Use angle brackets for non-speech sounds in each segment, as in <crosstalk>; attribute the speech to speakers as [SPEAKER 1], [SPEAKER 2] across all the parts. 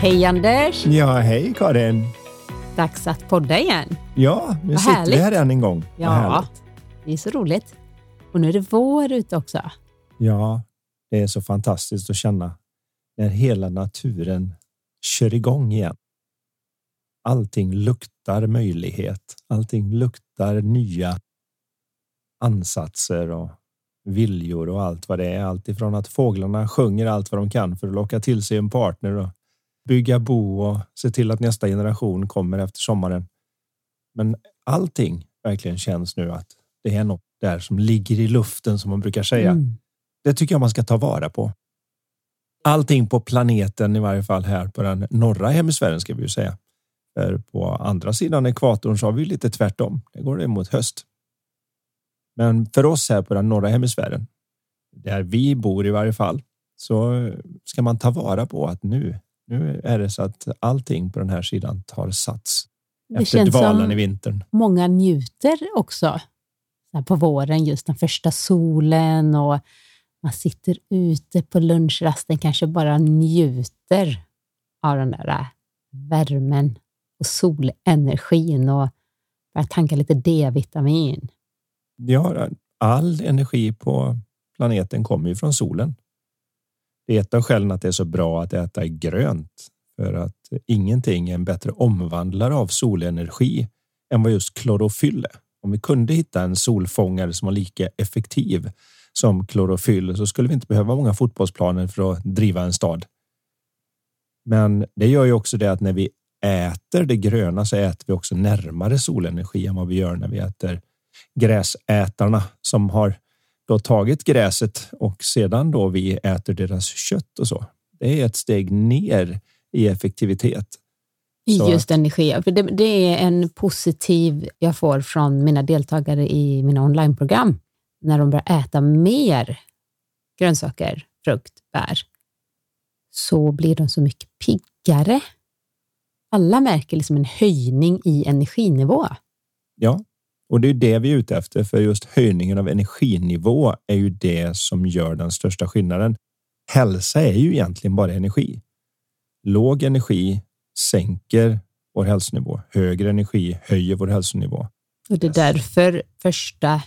[SPEAKER 1] Hej Anders!
[SPEAKER 2] Ja, hej Karin!
[SPEAKER 1] Dags att podda igen.
[SPEAKER 2] Ja, nu
[SPEAKER 1] Vad
[SPEAKER 2] sitter
[SPEAKER 1] härligt.
[SPEAKER 2] vi här än en gång.
[SPEAKER 1] Ja, det är så roligt. Och nu är det vår ute också.
[SPEAKER 2] Ja, det är så fantastiskt att känna när hela naturen kör igång igen. Allting luktar möjlighet. Allting luktar nya ansatser och viljor och allt vad det är. Allt ifrån att fåglarna sjunger allt vad de kan för att locka till sig en partner och bygga bo och se till att nästa generation kommer efter sommaren. Men allting verkligen känns nu att det är något där som ligger i luften som man brukar säga.
[SPEAKER 1] Mm.
[SPEAKER 2] Det tycker jag man ska ta vara på. Allting på planeten, i varje fall här på den norra hemisfären ska vi ju säga. För på andra sidan ekvatorn så har vi lite tvärtom. Det går det mot höst. Men för oss här på den norra hemisfären, där vi bor i varje fall, så ska man ta vara på att nu, nu är det så att allting på den här sidan tar sats.
[SPEAKER 1] Det
[SPEAKER 2] Efter
[SPEAKER 1] känns
[SPEAKER 2] dvalan
[SPEAKER 1] som
[SPEAKER 2] i vintern.
[SPEAKER 1] många njuter också. På våren, just den första solen och man sitter ute på lunchrasten, kanske bara njuter av den där äh, värmen och solenergin och börjar tanka lite D-vitamin.
[SPEAKER 2] Ja, all energi på planeten kommer ju från solen. Det är ett av skälen att det är så bra att äta grönt för att ingenting är en bättre omvandlare av solenergi än vad just klorofyll är. Om vi kunde hitta en solfångare som var lika effektiv som klorofyll så skulle vi inte behöva många fotbollsplaner för att driva en stad. Men det gör ju också det att när vi äter det gröna så äter vi också närmare solenergi än vad vi gör när vi äter gräsätarna som har då tagit gräset och sedan då vi äter deras kött och så. Det är ett steg ner i effektivitet.
[SPEAKER 1] I just energi. För det, det är en positiv jag får från mina deltagare i mina onlineprogram. När de börjar äta mer grönsaker, frukt, bär, så blir de så mycket piggare. Alla märker liksom en höjning i energinivå.
[SPEAKER 2] Ja, och det är det vi är ute efter, för just höjningen av energinivå är ju det som gör den största skillnaden. Hälsa är ju egentligen bara energi. Låg energi sänker vår hälsonivå. Högre energi höjer vår hälsonivå.
[SPEAKER 1] Och det är därför första,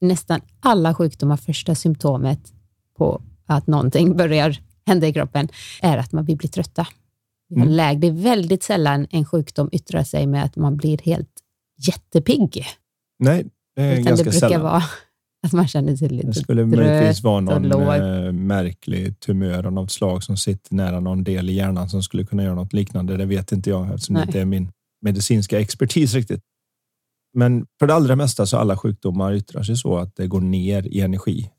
[SPEAKER 1] nästan alla sjukdomar, första symptomet på att någonting <laughs> börjar hända i kroppen är att man vill bli trötta.
[SPEAKER 2] Mm.
[SPEAKER 1] Det är väldigt sällan en sjukdom yttrar sig med att man blir helt jättepigg.
[SPEAKER 2] Nej, det är
[SPEAKER 1] Utan
[SPEAKER 2] ganska
[SPEAKER 1] det brukar
[SPEAKER 2] sällan.
[SPEAKER 1] vara att man känner sig lite
[SPEAKER 2] Det skulle möjligtvis vara någon eh, märklig tumör av något slag som sitter nära någon del i hjärnan som skulle kunna göra något liknande. Det vet inte jag eftersom det
[SPEAKER 1] Nej.
[SPEAKER 2] inte är min medicinska expertis riktigt. Men för det allra mesta så alla sjukdomar yttrar sig så att det går ner i energi.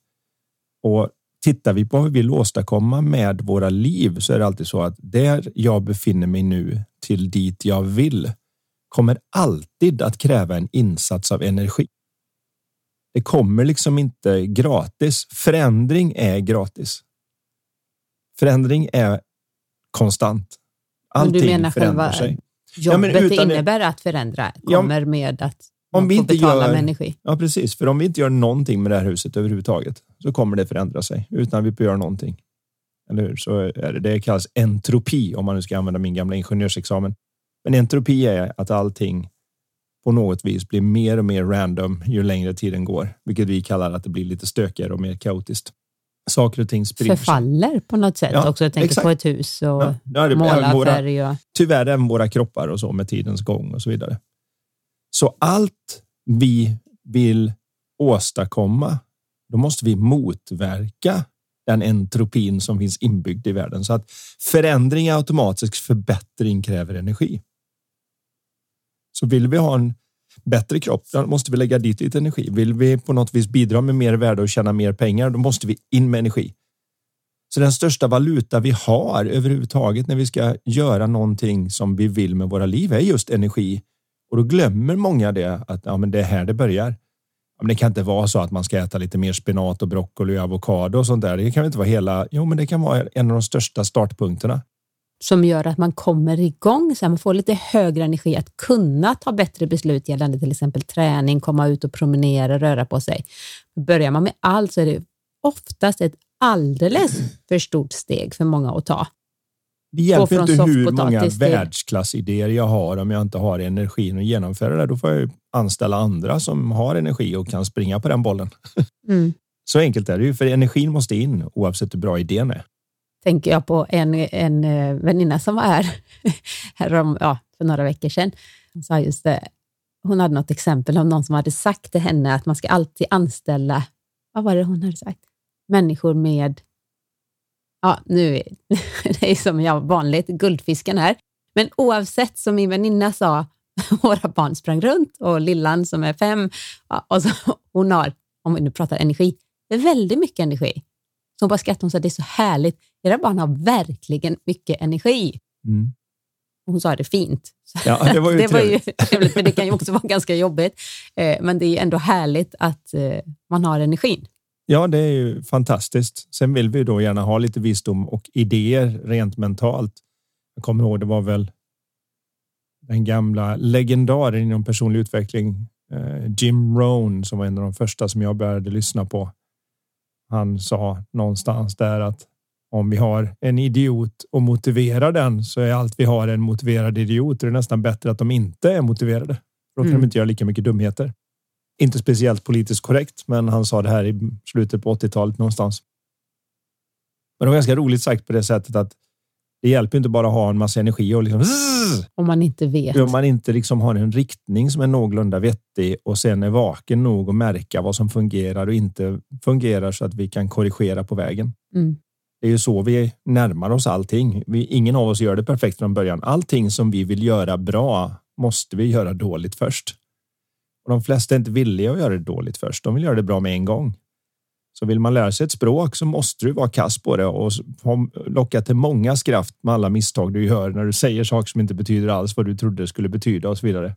[SPEAKER 2] Och tittar vi på vad vi vill åstadkomma med våra liv så är det alltid så att där jag befinner mig nu till dit jag vill kommer alltid att kräva en insats av energi. Det kommer liksom inte gratis. Förändring är gratis. Förändring är konstant.
[SPEAKER 1] Men
[SPEAKER 2] Allting
[SPEAKER 1] du menar
[SPEAKER 2] förändrar sig.
[SPEAKER 1] Jobbet
[SPEAKER 2] men
[SPEAKER 1] det
[SPEAKER 2] utan
[SPEAKER 1] innebär att förändra
[SPEAKER 2] Ja,
[SPEAKER 1] kommer med att
[SPEAKER 2] om vi inte
[SPEAKER 1] betala
[SPEAKER 2] gör-
[SPEAKER 1] med energi.
[SPEAKER 2] Ja, precis. För om vi inte gör någonting med det här huset överhuvudtaget så kommer det förändra sig utan vi får göra någonting. Eller hur? Så är det. Det kallas entropi om man nu ska använda min gamla ingenjörsexamen. Men entropi är att allting på något vis blir mer och mer random ju längre tiden går, vilket vi kallar att det blir lite stökigare och mer kaotiskt. Saker och ting sprider sig.
[SPEAKER 1] Förfaller på något sätt
[SPEAKER 2] Ja,
[SPEAKER 1] också. Jag tänker
[SPEAKER 2] exakt.
[SPEAKER 1] på ett hus och
[SPEAKER 2] Ja, ja, det- även
[SPEAKER 1] måla
[SPEAKER 2] våra-
[SPEAKER 1] färg och...
[SPEAKER 2] tyvärr även våra kroppar och så med tidens gång och så vidare. Så allt vi vill åstadkomma, då måste vi motverka den entropin som finns inbyggd i världen. Så att förändring är automatisk, förbättring kräver energi. Så vill vi ha en bättre kropp, då måste vi lägga dit lite energi. Vill vi på något vis bidra med mer värde och tjäna mer pengar, då måste vi in med energi. Så den största valuta vi har överhuvudtaget när vi ska göra någonting som vi vill med våra liv är just energi. Och då glömmer många det att ja, men det är här det börjar. Ja, men det kan inte vara så att man ska äta lite mer spenat och broccoli och avokado och sånt där. Det kan inte vara hela. Jo, men det kan vara en av de största startpunkterna.
[SPEAKER 1] Som gör att man kommer igång, så man får lite högre energi att kunna ta bättre beslut gällande till exempel träning, komma ut och promenera, röra på sig. Börjar man med allt så är det oftast ett alldeles för stort steg för många att ta.
[SPEAKER 2] Det hjälper inte hur många världsklassidéer jag har om jag inte har energin att genomföra det. Då får jag anställa andra som har energi och kan springa på den bollen. Mm. <laughs> Så enkelt är det ju, för energin måste in oavsett hur bra idén är.
[SPEAKER 1] Tänker jag på en, en eh, väninna som var här, <laughs> här om, ja, för några veckor sedan. Hon sa just det, hon hade något exempel om någon som hade sagt till henne att man ska alltid anställa, vad var det hon hade sagt? Människor med ja, nu <laughs> det är som jag vanligt, guldfisken här. Men oavsett, som min väninna sa, <laughs> våra barn sprang runt och lillan som är fem, ja, och så, hon har, om vi nu pratar energi, det är väldigt mycket energi. Så hon bara skrattade och sa, det är så härligt, era barn har verkligen mycket energi. Mm. Hon sa det fint.
[SPEAKER 2] Ja, det var ju, <laughs> det var ju
[SPEAKER 1] trevligt, men det kan ju också vara ganska jobbigt. Eh, men det är ändå härligt att eh, man har energin.
[SPEAKER 2] Ja, det är ju fantastiskt. Sen vill vi då gärna ha lite visdom och idéer rent mentalt. Jag kommer ihåg, det var väl den gamla legendaren inom personlig utveckling, eh, Jim Rohn, som var en av de första som jag började lyssna på. Han sa någonstans där att om vi har en idiot och motiverar den så är allt vi har en motiverad idiot. Det är nästan bättre att de inte är motiverade. Då kan mm. de inte göra lika mycket dumheter. Inte speciellt politiskt korrekt, men han sa det här i slutet på 80-talet någonstans. Men det var ganska roligt sagt på det sättet att det hjälper inte bara att ha en massa energi och liksom
[SPEAKER 1] om man inte vet.
[SPEAKER 2] Om man inte liksom har en riktning som är någorlunda vettig och sen är vaken nog att märka vad som fungerar och inte fungerar så att vi kan korrigera på vägen. Mm. Det är ju så vi närmar oss allting. Vi, ingen av oss gör det perfekt från början. Allting som vi vill göra bra måste vi göra dåligt först. Och de flesta är inte villiga att göra det dåligt först. De vill göra det bra med en gång. Så vill man lära sig ett språk så måste du vara kass på det och locka till många skratt med alla misstag du gör när du säger saker som inte betyder alls vad du trodde det skulle betyda och så vidare.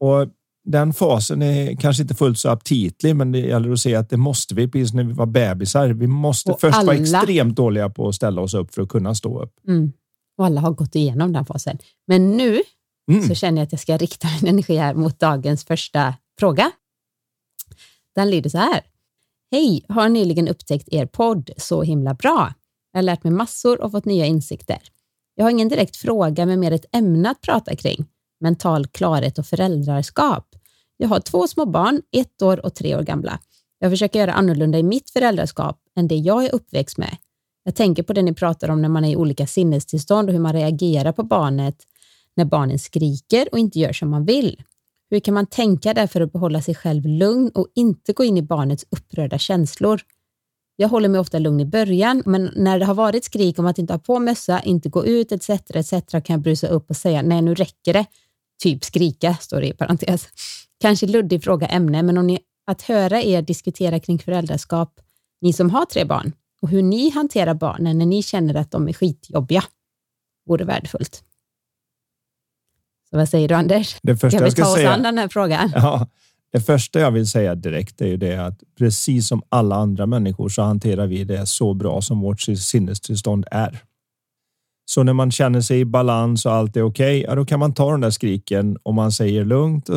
[SPEAKER 2] Och den fasen är kanske inte fullt så aptitlig, men det gäller att se att det måste vi, precis när vi var bebisar. Vi måste och först alla... vara extremt dåliga på att ställa oss upp för att kunna stå upp.
[SPEAKER 1] Mm. Och alla har gått igenom den fasen. Men nu mm. så känner jag att jag ska rikta min energi här mot dagens första fråga. Den lyder så här. Hej, har nyligen upptäckt er podd Så himla bra. Jag har lärt mig massor och fått nya insikter. Jag har ingen direkt fråga, men mer ett ämne att prata kring. Mental klarhet och föräldraskap. Jag har två små barn, ett år och tre år gamla. Jag försöker göra annorlunda i mitt föräldraskap än det jag är uppväxt med. Jag tänker på det ni pratar om när man är i olika sinnestillstånd och hur man reagerar på barnet när barnen skriker och inte gör som man vill. Hur kan man tänka där för att behålla sig själv lugn och inte gå in i barnets upprörda känslor? Jag håller mig ofta lugn i början, men när det har varit skrik om att inte ha på mössa, inte gå ut etc. etc. kan jag brusa upp och säga nej, nu räcker det. Typ skrika, står det i parentes. Kanske luddig fråga ämne, men om ni att höra er diskutera kring föräldraskap, ni som har tre barn, och hur ni hanterar barnen när ni känner att de är skitjobbiga, vore värdefullt. Så vad säger du Anders?
[SPEAKER 2] Det första
[SPEAKER 1] ska
[SPEAKER 2] vi ta
[SPEAKER 1] oss säga, an den här frågan?
[SPEAKER 2] Ja, det första jag vill säga direkt är ju det att precis som alla andra människor så hanterar vi det så bra som vårt sinnestillstånd är. Så när man känner sig i balans och allt är okej, okay, ja, då kan man ta den där skriken och man säger lugnt och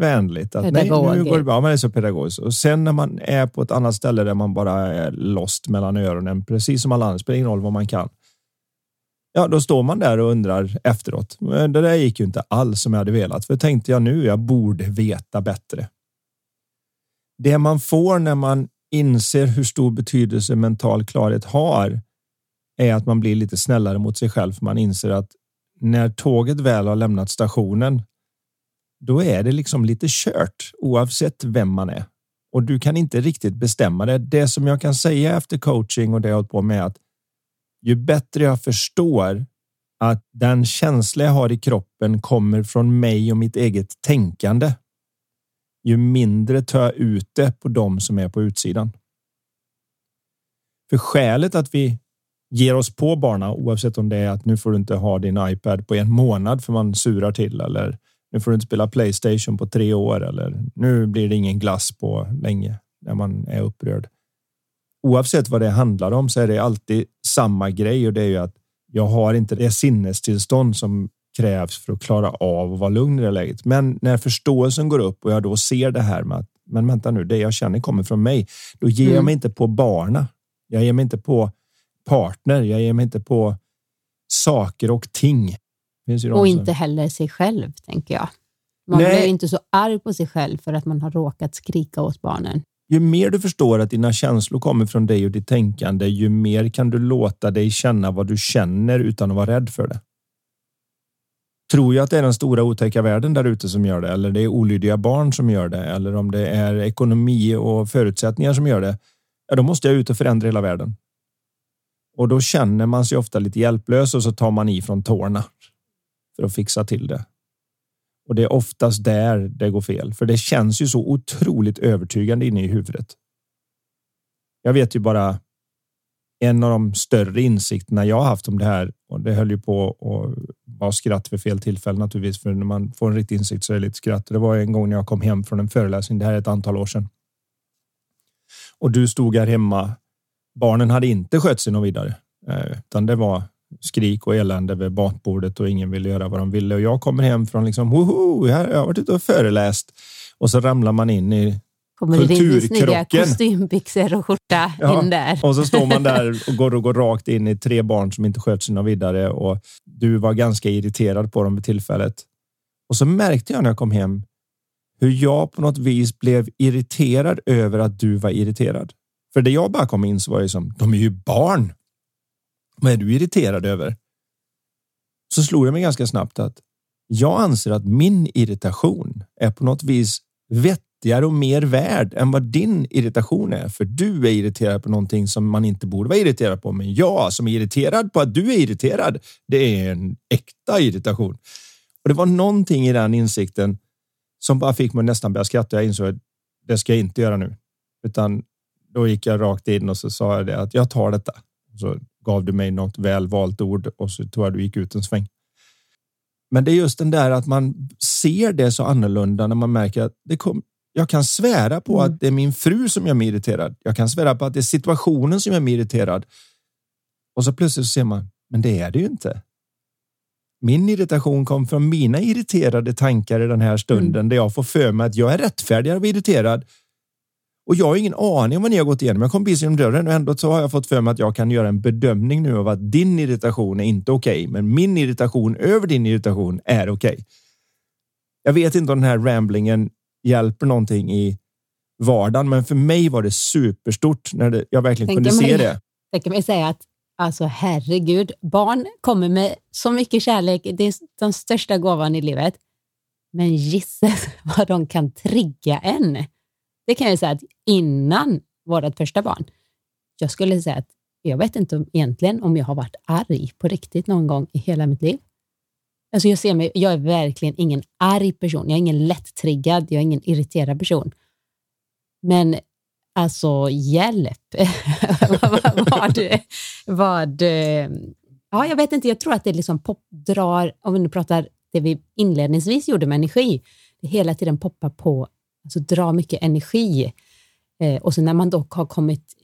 [SPEAKER 2] vänligt att nej, nu går det bra. Man är så pedagogisk. Och sen när man är på ett annat ställe där man bara är lost mellan öronen, precis som alla andra, spelar ingen roll vad man kan. Ja, då står man där och undrar efteråt. Det där gick ju inte alls som jag hade velat. För tänkte jag nu, jag borde veta bättre. Det man får när man inser hur stor betydelse mental klarhet har är att man blir lite snällare mot sig själv. För man inser att när tåget väl har lämnat stationen, då är det liksom lite kört oavsett vem man är. Och du kan inte riktigt bestämma det. Det som jag kan säga efter coaching och det jag hållit på med är att ju bättre jag förstår att den känsla jag har i kroppen kommer från mig och mitt eget tänkande, ju mindre tar jag ut det på dem som är på utsidan. För skälet att vi ger oss på barna, oavsett om det är att nu får du inte ha din iPad på en månad för man surar till eller nu får du inte spela Playstation på tre år eller nu blir det ingen glass på länge när man är upprörd. Oavsett vad det handlar om så är det alltid samma grej och det är ju att jag har inte det sinnestillstånd som krävs för att klara av att vara lugn i det läget. Men när förståelsen går upp och jag då ser det här med att men vänta nu, det jag känner kommer från mig. Då ger mm. jag mig inte på barna. Jag ger mig inte på partner. Jag ger mig inte på saker och ting.
[SPEAKER 1] och inte heller sig själv, tänker jag. Man Nej. blir inte så arg på sig själv för att man har råkat skrika åt barnen.
[SPEAKER 2] Ju mer du förstår att dina känslor kommer från dig och ditt tänkande, ju mer kan du låta dig känna vad du känner utan att vara rädd för det. Tror jag att det är den stora otäcka världen där ute som gör det eller det är olydiga barn som gör det eller om det är ekonomi och förutsättningar som gör det. Ja, då måste jag ut och förändra hela världen. Och då känner man sig ofta lite hjälplös och så tar man i från tårna för att fixa till det. Och det är oftast där det går fel, för det känns ju så otroligt övertygande inne i huvudet. Jag vet ju bara en av de större insikterna jag haft om det här och det höll ju på att vara skratt för fel tillfälle naturligtvis, för när man får en riktig insikt så är det lite skratt. Det var en gång när jag kom hem från en föreläsning. Det här är ett antal år sedan. Och du stod här hemma. Barnen hade inte skött sig något vidare, eh, utan det var skrik och elände vid matbordet och ingen ville göra vad de ville. Och jag kommer hem från liksom, woho, jag har varit ute och föreläst och så ramlar man in i
[SPEAKER 1] Kommer kulturkrocken. kostymbyxor och skjorta <laughs> ja, in där.
[SPEAKER 2] Och så står man där <laughs> och går, och går rakt in i tre barn som inte sköt sig något vidare och du var ganska irriterad på dem vid tillfället. Och så märkte jag när jag kom hem hur jag på något vis blev irriterad över att du var irriterad. För det jag bara kom in så var ju som, de är ju barn. Vad är du irriterad över? Så slog jag mig ganska snabbt att jag anser att min irritation är på något vis vettigare och mer värd än vad din irritation är. För du är irriterad på någonting som man inte borde vara irriterad på. Men jag som är irriterad på att du är irriterad, det är en äkta irritation. Och det var någonting i den insikten som bara fick mig nästan börja skratta. Jag insåg att det ska jag inte göra nu, utan då gick jag rakt in och så sa jag det att jag tar detta. Så gav du mig något väl valt ord och så tror jag du gick ut en sväng. Men det är just den där att man ser det så annorlunda när man märker att det kom, jag kan svära på mm. att det är min fru som gör mig irriterad. Jag kan svära på att det är situationen som gör mig irriterad. Och så plötsligt så ser man, men det är det ju inte. Min irritation kom från mina irriterade tankar i den här stunden mm. där jag får för mig att jag är rättfärdig och irriterad och jag har ingen aning om vad ni har gått igenom. Jag kom precis genom dörren och ändå så har jag fått för mig att jag kan göra en bedömning nu av att din irritation är inte okej, okay, men min irritation över din irritation är okej. Okay. Jag vet inte om den här ramblingen hjälper någonting i vardagen, men för mig var det superstort när det, jag verkligen tänker kunde mig, se det.
[SPEAKER 1] Kan mig säga att alltså herregud, barn kommer med så mycket kärlek. Det är den största gåvan i livet. Men gisses <laughs> vad de kan trigga en. Det kan jag säga att innan vårt första barn, jag skulle säga att jag vet inte om, egentligen om jag har varit arg på riktigt någon gång i hela mitt liv. Alltså jag, ser mig, jag är verkligen ingen arg person. Jag är ingen lätt-triggad, jag är ingen irriterad person. Men alltså hjälp. <laughs> vad, vad, vad, ja, jag vet inte, jag tror att det liksom popdrar, om vi nu pratar det vi inledningsvis gjorde med energi, det hela tiden poppar på alltså drar mycket energi. Eh, och så när man dock har kommit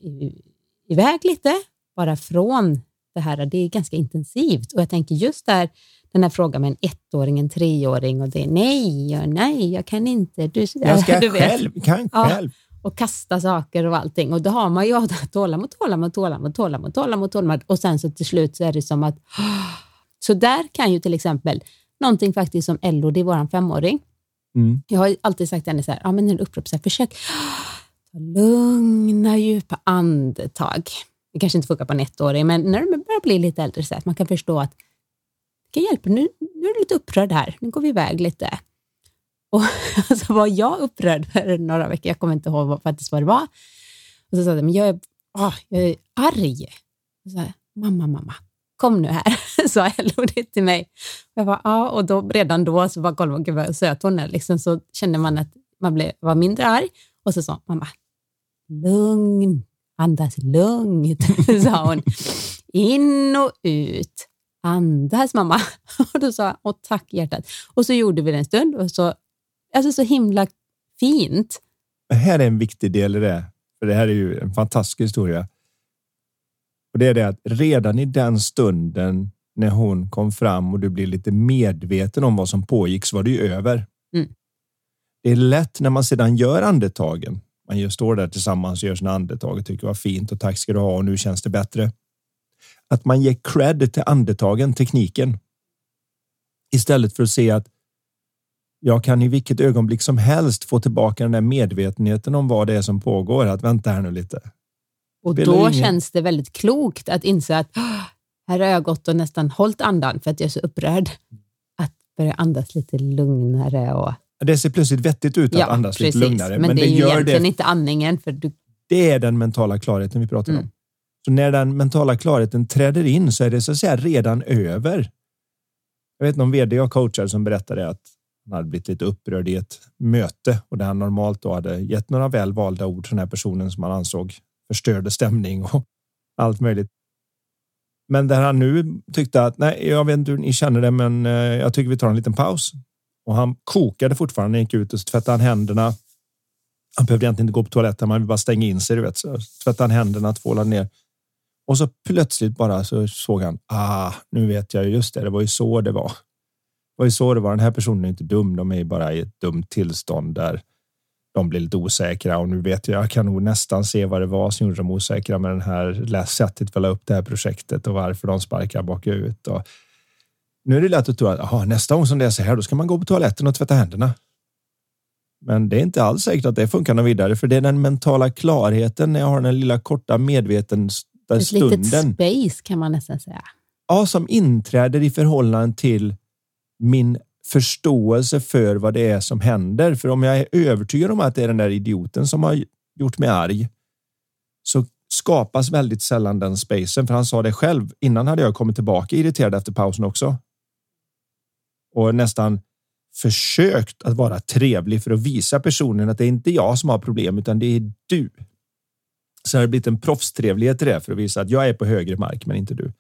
[SPEAKER 1] iväg lite, bara från det här, det är ganska intensivt. Och jag tänker just där, den här frågan med en ettåring, en treåring och det är nej, och nej, jag kan inte. Du,
[SPEAKER 2] jag ska <laughs> du själv, vet. kan själv.
[SPEAKER 1] och kasta saker och allting. Och då har man ju tålamod, tålamod, tålamod, tålamod, tålamod, tålamod. Och sen så till slut så är det som att... <gasps> Så där kan ju till exempel någonting faktiskt som Ello, det är vår femåring, Mm. Jag har alltid sagt till henne så här, ja, men en upprop, så här, försök ta lugna, djupa andetag. Det kanske inte funkar på en ettåring, men när de börjar bli lite äldre, så att man kan förstå att det kan hjälpa. Nu, nu är du lite upprörd här, nu går vi iväg lite. Och <laughs> så var jag upprörd för några veckor, jag kommer inte ihåg vad, faktiskt vad det var. Och så sa jag, men jag är, åh, jag är arg. Och så här, mamma, mamma, kom nu här, <laughs> sa Ello det till mig. Jag bara, ja, och då, redan då så bara kollade man, gud vad söt hon är, liksom, så kände man att man blev, var mindre arg. Och så sa mamma, lugn, Andas lugnt, <laughs> sa hon. In och ut. Andas mamma. <laughs> Och då sa jag, åh tack hjärtat. Och så gjorde vi det en stund och så, alltså så himla fint.
[SPEAKER 2] Det här är en viktig del i det. För det här är ju en fantastisk historia. Och det är det att redan i den stunden när hon kom fram och du blir lite medveten om vad som pågick så var det ju över.
[SPEAKER 1] Mm.
[SPEAKER 2] Det är lätt när man sedan gör andetagen. Man just står där tillsammans och gör sina andetag och tycker vad fint och tack ska du ha och nu känns det bättre. Att man ger cred till andetagen, tekniken. Istället för att se att jag kan i vilket ögonblick som helst få tillbaka den där medvetenheten om vad det är som pågår. Att vänta här nu lite.
[SPEAKER 1] Och då ingen... känns det väldigt klokt att inse att här har jag gått och nästan hållit andan för att jag är så upprörd. Att börja andas lite lugnare. Och...
[SPEAKER 2] Det ser plötsligt vettigt ut att ja, andas precis. lite lugnare.
[SPEAKER 1] Men, men det, det är ju egentligen det... inte andningen. För du...
[SPEAKER 2] Det är den mentala klarheten vi pratar mm. om. Så när den mentala klarheten träder in så är det så att säga redan över. Jag vet någon vd jag coachar som berättade att han hade blivit lite upprörd i ett möte och där han normalt då hade gett några väl valda ord till den här personen som han ansåg förstörde stämning och allt möjligt. Men där han nu tyckte att nej, jag vet inte hur ni känner det, men eh, jag tycker vi tar en liten paus. Och han kokade fortfarande, gick ut och så tvättade han händerna. Han behövde egentligen inte gå på toaletten, man vill bara stänga in sig. Du vet. Så tvättade han händerna, tvålade ner. Och så plötsligt bara så såg han, ah, nu vet jag just det, det var ju så det var. Det var ju så det var. Den här personen är inte dum, de är bara i ett dumt tillstånd där de blir lite osäkra och nu vet jag, jag kan nog nästan se vad det var som gjorde dem osäkra med den här sättet vi la upp det här projektet och varför de sparkar bakut. Och nu är det lätt att tro att aha, nästa gång som det är så här, då ska man gå på toaletten och tvätta händerna. Men det är inte alls säkert att det funkar något vidare, för det är den mentala klarheten när jag har den lilla korta medveten Ett stunden. Ett litet
[SPEAKER 1] space kan man nästan säga.
[SPEAKER 2] Ja, som inträder i förhållande till min förståelse för vad det är som händer. För om jag är övertygad om att det är den där idioten som har gjort mig arg så skapas väldigt sällan den spacen. För han sa det själv. Innan hade jag kommit tillbaka irriterad efter pausen också. Och nästan försökt att vara trevlig för att visa personen att det är inte jag som har problem utan det är du. Så har det blivit en proffstrevlighet i det för att visa att jag är på högre mark men inte du.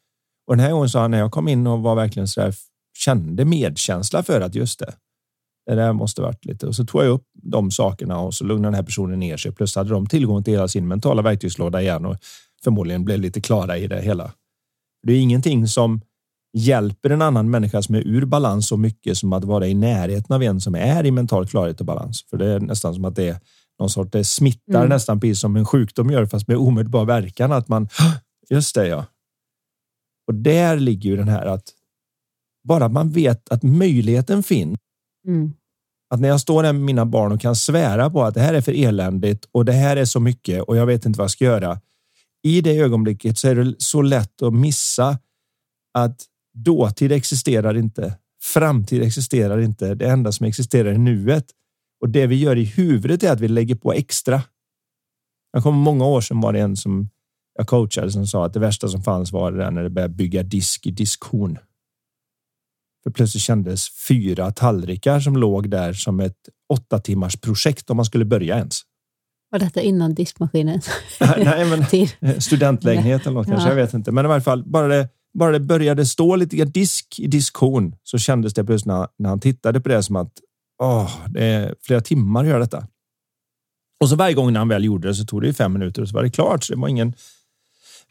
[SPEAKER 2] Och den här gången sa han när jag kom in och var verkligen så där kände medkänsla för att just det. Det där måste varit lite och så tog jag upp de sakerna och så lugnade den här personen ner sig. Plus hade de tillgång till hela sin mentala verktygslåda igen och förmodligen blev lite klara i det hela. Det är ingenting som hjälper en annan människa som är ur balans så mycket som att vara i närheten av en som är i mental klarhet och balans. För det är nästan som att det är någon sorts, det smittar mm. nästan precis som en sjukdom gör fast med omedelbar verkan att man, just det ja. Och där ligger ju den här att bara man vet att möjligheten finns. Mm. Att när jag står där med mina barn och kan svära på att det här är för eländigt och det här är så mycket och jag vet inte vad jag ska göra. I det ögonblicket så är det så lätt att missa att dåtid existerar inte. Framtid existerar inte. Det enda som existerar är nuet. Och det vi gör i huvudet är att vi lägger på extra. Jag kommer många år sedan var det en som jag coachade som sa att det värsta som fanns var det där när det började bygga disk i diskhon. För plötsligt kändes fyra tallrikar som låg där som ett åtta timmars projekt om man skulle börja ens.
[SPEAKER 1] Var detta innan diskmaskinen? <laughs>
[SPEAKER 2] Nej, men <laughs> studentlägenhet eller något kanske. Jag vet inte. Men i varje fall, bara det, bara det började stå lite disk i diskhon så kändes det plötsligt när, när han tittade på det som att åh, det är flera timmar att göra detta. Och så varje gång när han väl gjorde det så tog det fem minuter och så var det klart. Så det var ingen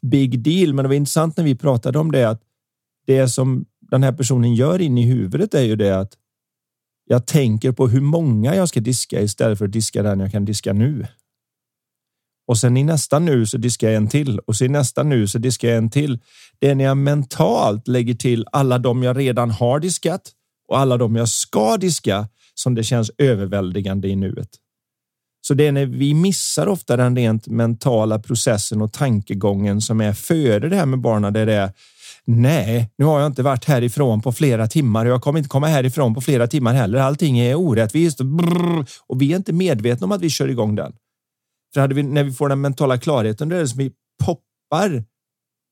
[SPEAKER 2] big deal. Men det var intressant när vi pratade om det att det som den här personen gör in i huvudet är ju det att jag tänker på hur många jag ska diska istället för att diska den jag kan diska nu. Och sen i nästa nu så diskar jag en till och så i nästa nu så diskar jag en till. Det är när jag mentalt lägger till alla de jag redan har diskat och alla de jag ska diska som det känns överväldigande i nuet. Så det är när vi missar ofta den rent mentala processen och tankegången som är före det här med barnen. Där det är Nej, nu har jag inte varit härifrån på flera timmar och jag kommer inte komma härifrån på flera timmar heller. Allting är orättvist och vi är inte medvetna om att vi kör igång den. För hade vi, när vi får den mentala klarheten, då är det som vi poppar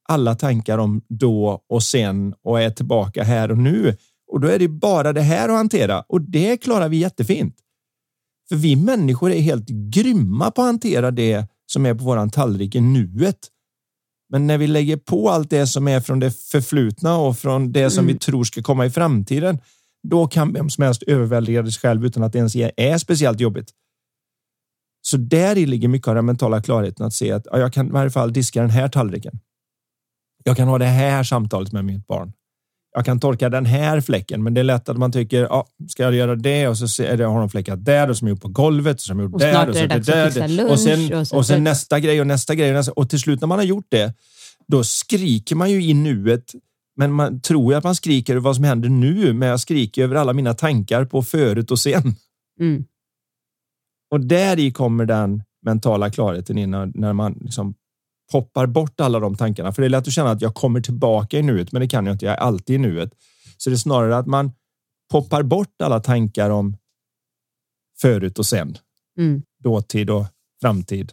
[SPEAKER 2] alla tankar om då och sen och är tillbaka här och nu. Och då är det bara det här att hantera och det klarar vi jättefint. För vi människor är helt grymma på att hantera det som är på våran tallrik i nuet. Men när vi lägger på allt det som är från det förflutna och från det som
[SPEAKER 1] Mm.
[SPEAKER 2] vi tror ska komma i framtiden, då kan vem som helst överväldiga sig själv utan att det ens är- speciellt jobbigt. Så där i ligger mycket av den mentala klarheten att se att ja, jag kan i varje fall diska den här tallriken. Jag kan ha det här samtalet med mitt barn. Jag kan torka den här fläcken, men det är lätt att man tycker, ja, ska jag göra det? Och så är det, har de fläckat där och som är gjort på golvet och som är gjort
[SPEAKER 1] Och
[SPEAKER 2] där. och så
[SPEAKER 1] det att
[SPEAKER 2] där.
[SPEAKER 1] fixa lunch
[SPEAKER 2] och sen,
[SPEAKER 1] och
[SPEAKER 2] sen nästa grej och nästa grej. Och, nästa, och till slut när man har gjort det, då skriker man ju i nuet. Men man tror ju att man skriker över vad som händer nu, men jag skriker över alla mina tankar på förut och sen.
[SPEAKER 1] Mm.
[SPEAKER 2] Och där i kommer den mentala klarheten in när man liksom poppar bort alla de tankarna. För det är lätt att känna att jag kommer tillbaka i nuet, men det kan jag inte. Jag är alltid i nuet. Så det är snarare att man poppar bort alla tankar om förut och sen,
[SPEAKER 1] Mm.
[SPEAKER 2] dåtid och framtid.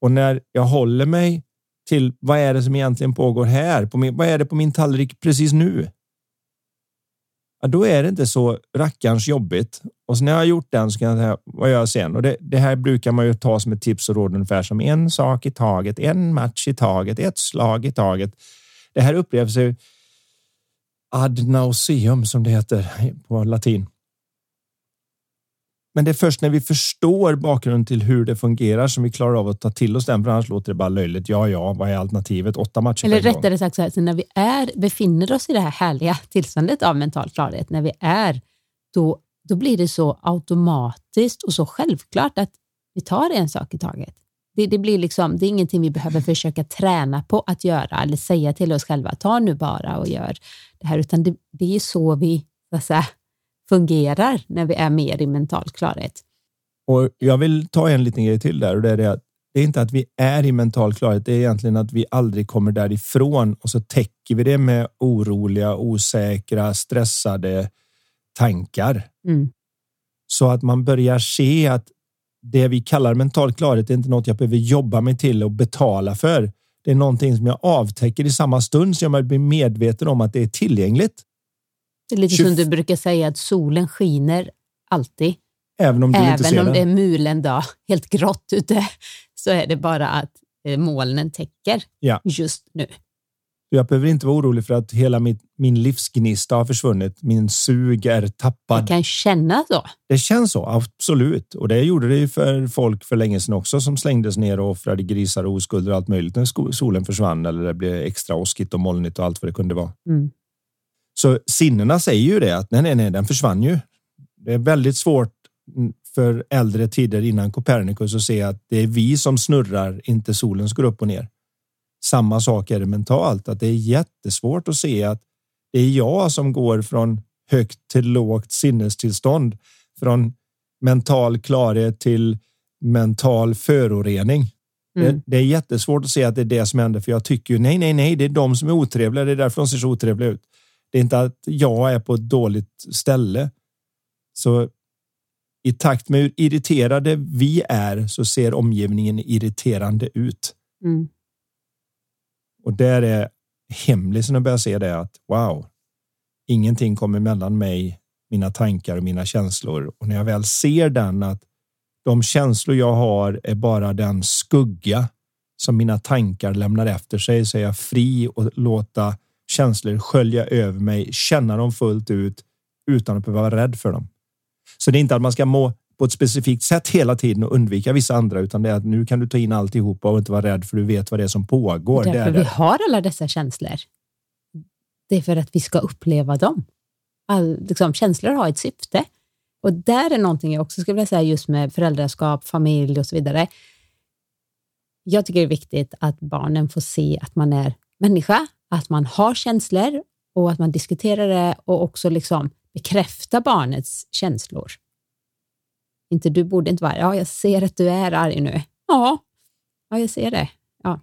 [SPEAKER 2] Och när jag håller mig till vad är det som egentligen pågår här? På min, vad är det på min tallrik precis nu? Ja, då är det inte så rackarns jobbigt. Och så när jag har gjort den så kan jag säga, vad gör jag sen? Och det, det här brukar man ju ta som ett tips och råd ungefär som en sak i taget, en match i taget, ett slag i taget. Det här upplevs ju ad nauseum som det heter på latin. Men det är först när vi förstår bakgrunden till hur det fungerar som vi klarar av att ta till oss den, för annars låter det bara löjligt. Ja, ja, vad är alternativet? Åtta matcher
[SPEAKER 1] Eller rättare sagt, så här, så när vi är, befinner oss i det här härliga tillståndet av mental klarhet, när vi är, då, då blir det så automatiskt och så självklart att vi tar en sak i taget. Det, det, blir liksom, det är ingenting vi behöver försöka träna på att göra eller säga till oss själva, ta nu bara och gör det här, utan det, det är så vi säga, fungerar när vi är mer i mental klarhet.
[SPEAKER 2] Och jag vill ta en liten grej till där och det är det att det är inte att vi är i mental klarhet. Det är egentligen att vi aldrig kommer därifrån och så täcker vi det med oroliga, osäkra, stressade tankar
[SPEAKER 1] Mm.
[SPEAKER 2] så att man börjar se att det vi kallar mental klarhet är inte något jag behöver jobba mig till och betala för. Det är någonting som jag avtäcker i samma stund så jag blir medveten om att det är tillgängligt.
[SPEAKER 1] Det är lite
[SPEAKER 2] Tjugo-
[SPEAKER 1] som du brukar säga att solen skiner alltid.
[SPEAKER 2] Även om
[SPEAKER 1] Även om det är mulen dag, <laughs> helt grått ute, så är det bara att eh, molnen täcker
[SPEAKER 2] Ja.
[SPEAKER 1] just nu.
[SPEAKER 2] Jag behöver inte vara orolig för att hela mitt, min livsgnista har försvunnit. Min sug är tappad.
[SPEAKER 1] Det kan kännas så.
[SPEAKER 2] Det känns så, absolut. Och det gjorde det ju för folk för länge sedan också som slängdes ner och offrade grisar och oskulder och allt möjligt när solen försvann eller det blev extra åskigt och molnigt och allt vad det kunde vara.
[SPEAKER 1] Mm.
[SPEAKER 2] Så sinnena säger ju det att nej, nej, nej, den försvann ju. Det är väldigt svårt för äldre tider innan Copernicus att se att det är vi som snurrar, inte solen som går upp och ner. Samma sak är det mentalt, att det är jättesvårt att se att det är jag som går från högt till lågt sinnestillstånd, från mental klarhet till mental förorening.
[SPEAKER 1] Mm.
[SPEAKER 2] Det, det är jättesvårt att se att det är det som händer, för jag tycker ju nej, nej, nej, det är de som är otrevliga. Det är därför de ser så otrevliga ut. Det är inte att jag är på ett dåligt ställe. Så i takt med hur irriterade vi är så ser omgivningen irriterande ut.
[SPEAKER 1] Mm.
[SPEAKER 2] Och där är hemlisen att börja se det att wow, ingenting kommer mellan mig, mina tankar och mina känslor. Och när jag väl ser den att de känslor jag har är bara den skugga som mina tankar lämnar efter sig så är jag fri och låta känslor skölja över mig, känna dem fullt ut utan att behöva vara rädd för dem. Så det är inte att man ska må på ett specifikt sätt hela tiden och undvika vissa andra, utan det är att nu kan du ta in alltihopa och inte vara rädd för du vet vad det är som pågår. Det
[SPEAKER 1] Därför
[SPEAKER 2] är
[SPEAKER 1] vi
[SPEAKER 2] det.
[SPEAKER 1] har alla dessa känslor. Det är för att vi ska uppleva dem. All, liksom, känslor har ett syfte. Och där är någonting jag också skulle vilja säga just med föräldraskap, familj och så vidare. Jag tycker det är viktigt att barnen får se att man är människa, att man har känslor och att man diskuterar det och också liksom bekräfta barnets känslor. Inte du borde inte vara ja jag ser att du är arg nu. Ja, ja jag ser det. Ja.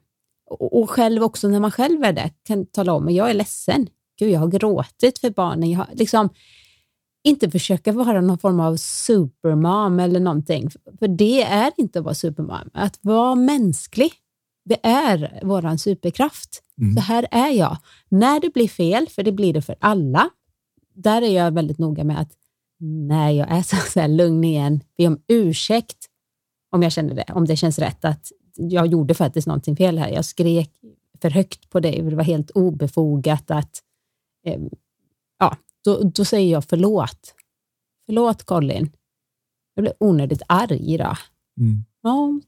[SPEAKER 1] Och, och själv också när man själv är det, kan tala om att jag är ledsen. Gud, jag har gråtit för barnen. Jag har liksom inte försöka vara någon form av supermom eller någonting. För det är inte att vara supermom. Att vara mänsklig, det är våran superkraft.
[SPEAKER 2] Mm.
[SPEAKER 1] Så här är jag. När det blir fel, för det blir det för alla, där är jag väldigt noga med att när jag är så, så här lugn igen, be om ursäkt om jag känner det, om det känns rätt att jag gjorde faktiskt någonting fel här. Jag skrek för högt på dig, det var helt obefogat att eh, ja, då, då säger jag förlåt. Förlåt Colin. Jag blev onödigt arg då. Mm. Ja,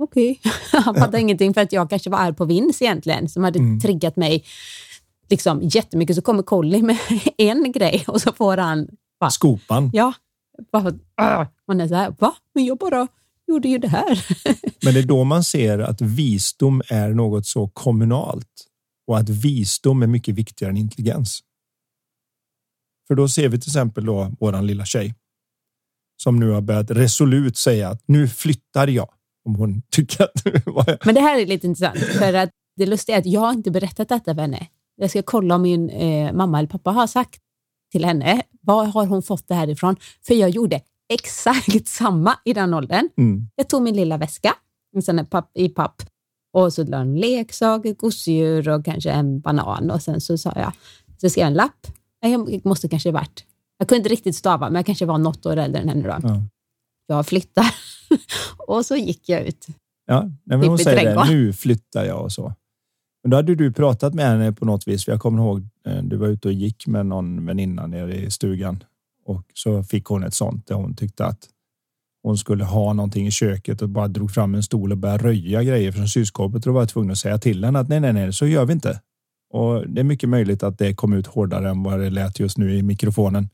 [SPEAKER 1] okej. <laughs> Okay. Han fattade ingenting för att jag kanske var arg på Vince egentligen, som hade mm. triggat mig liksom jättemycket. Så kommer Colin med <laughs> en grej och så får han...
[SPEAKER 2] Va? Skopan.
[SPEAKER 1] Ja. Bara, man är så här, va? Men jag bara gjorde ju det här. <laughs>
[SPEAKER 2] Men det är då man ser att visdom är något så kommunalt och att visdom är mycket viktigare än intelligens. För då ser vi till exempel då våran lilla tjej som nu har börjat resolut säga att nu flyttar jag. Om hon <laughs> tycker att...
[SPEAKER 1] Men det här är lite intressant för att det lustiga är att jag inte berättat detta för henne. Jag ska kolla om min eh, mamma eller pappa har sagt till henne. Var har hon fått det här ifrån? För jag gjorde exakt samma i den åldern. Mm. Jag tog min lilla väska sen papp, i papp och så la en leksak, ett gosedjur och kanske en banan och sen så sa jag, så skrev jag en lapp. Jag måste kanske varit, jag kunde inte riktigt stava, men jag kanske var något år äldre än henne då. Ja. Jag flyttar <laughs> och så gick jag ut.
[SPEAKER 2] Ja, men hon säger det, nu flyttar jag och så. Men då hade du pratat med henne på något vis. För jag kommer ihåg, Eh, du var ute och gick med någon väninna nere i stugan och så fick hon ett sånt där hon tyckte att hon skulle ha någonting i köket och bara drog fram en stol och började röja grejer från kylskåpet. Och då var jag tvungen att säga till henne att nej, nej, nej, så gör vi inte. Och det är mycket möjligt att det kom ut hårdare än vad det lät just nu i mikrofonen.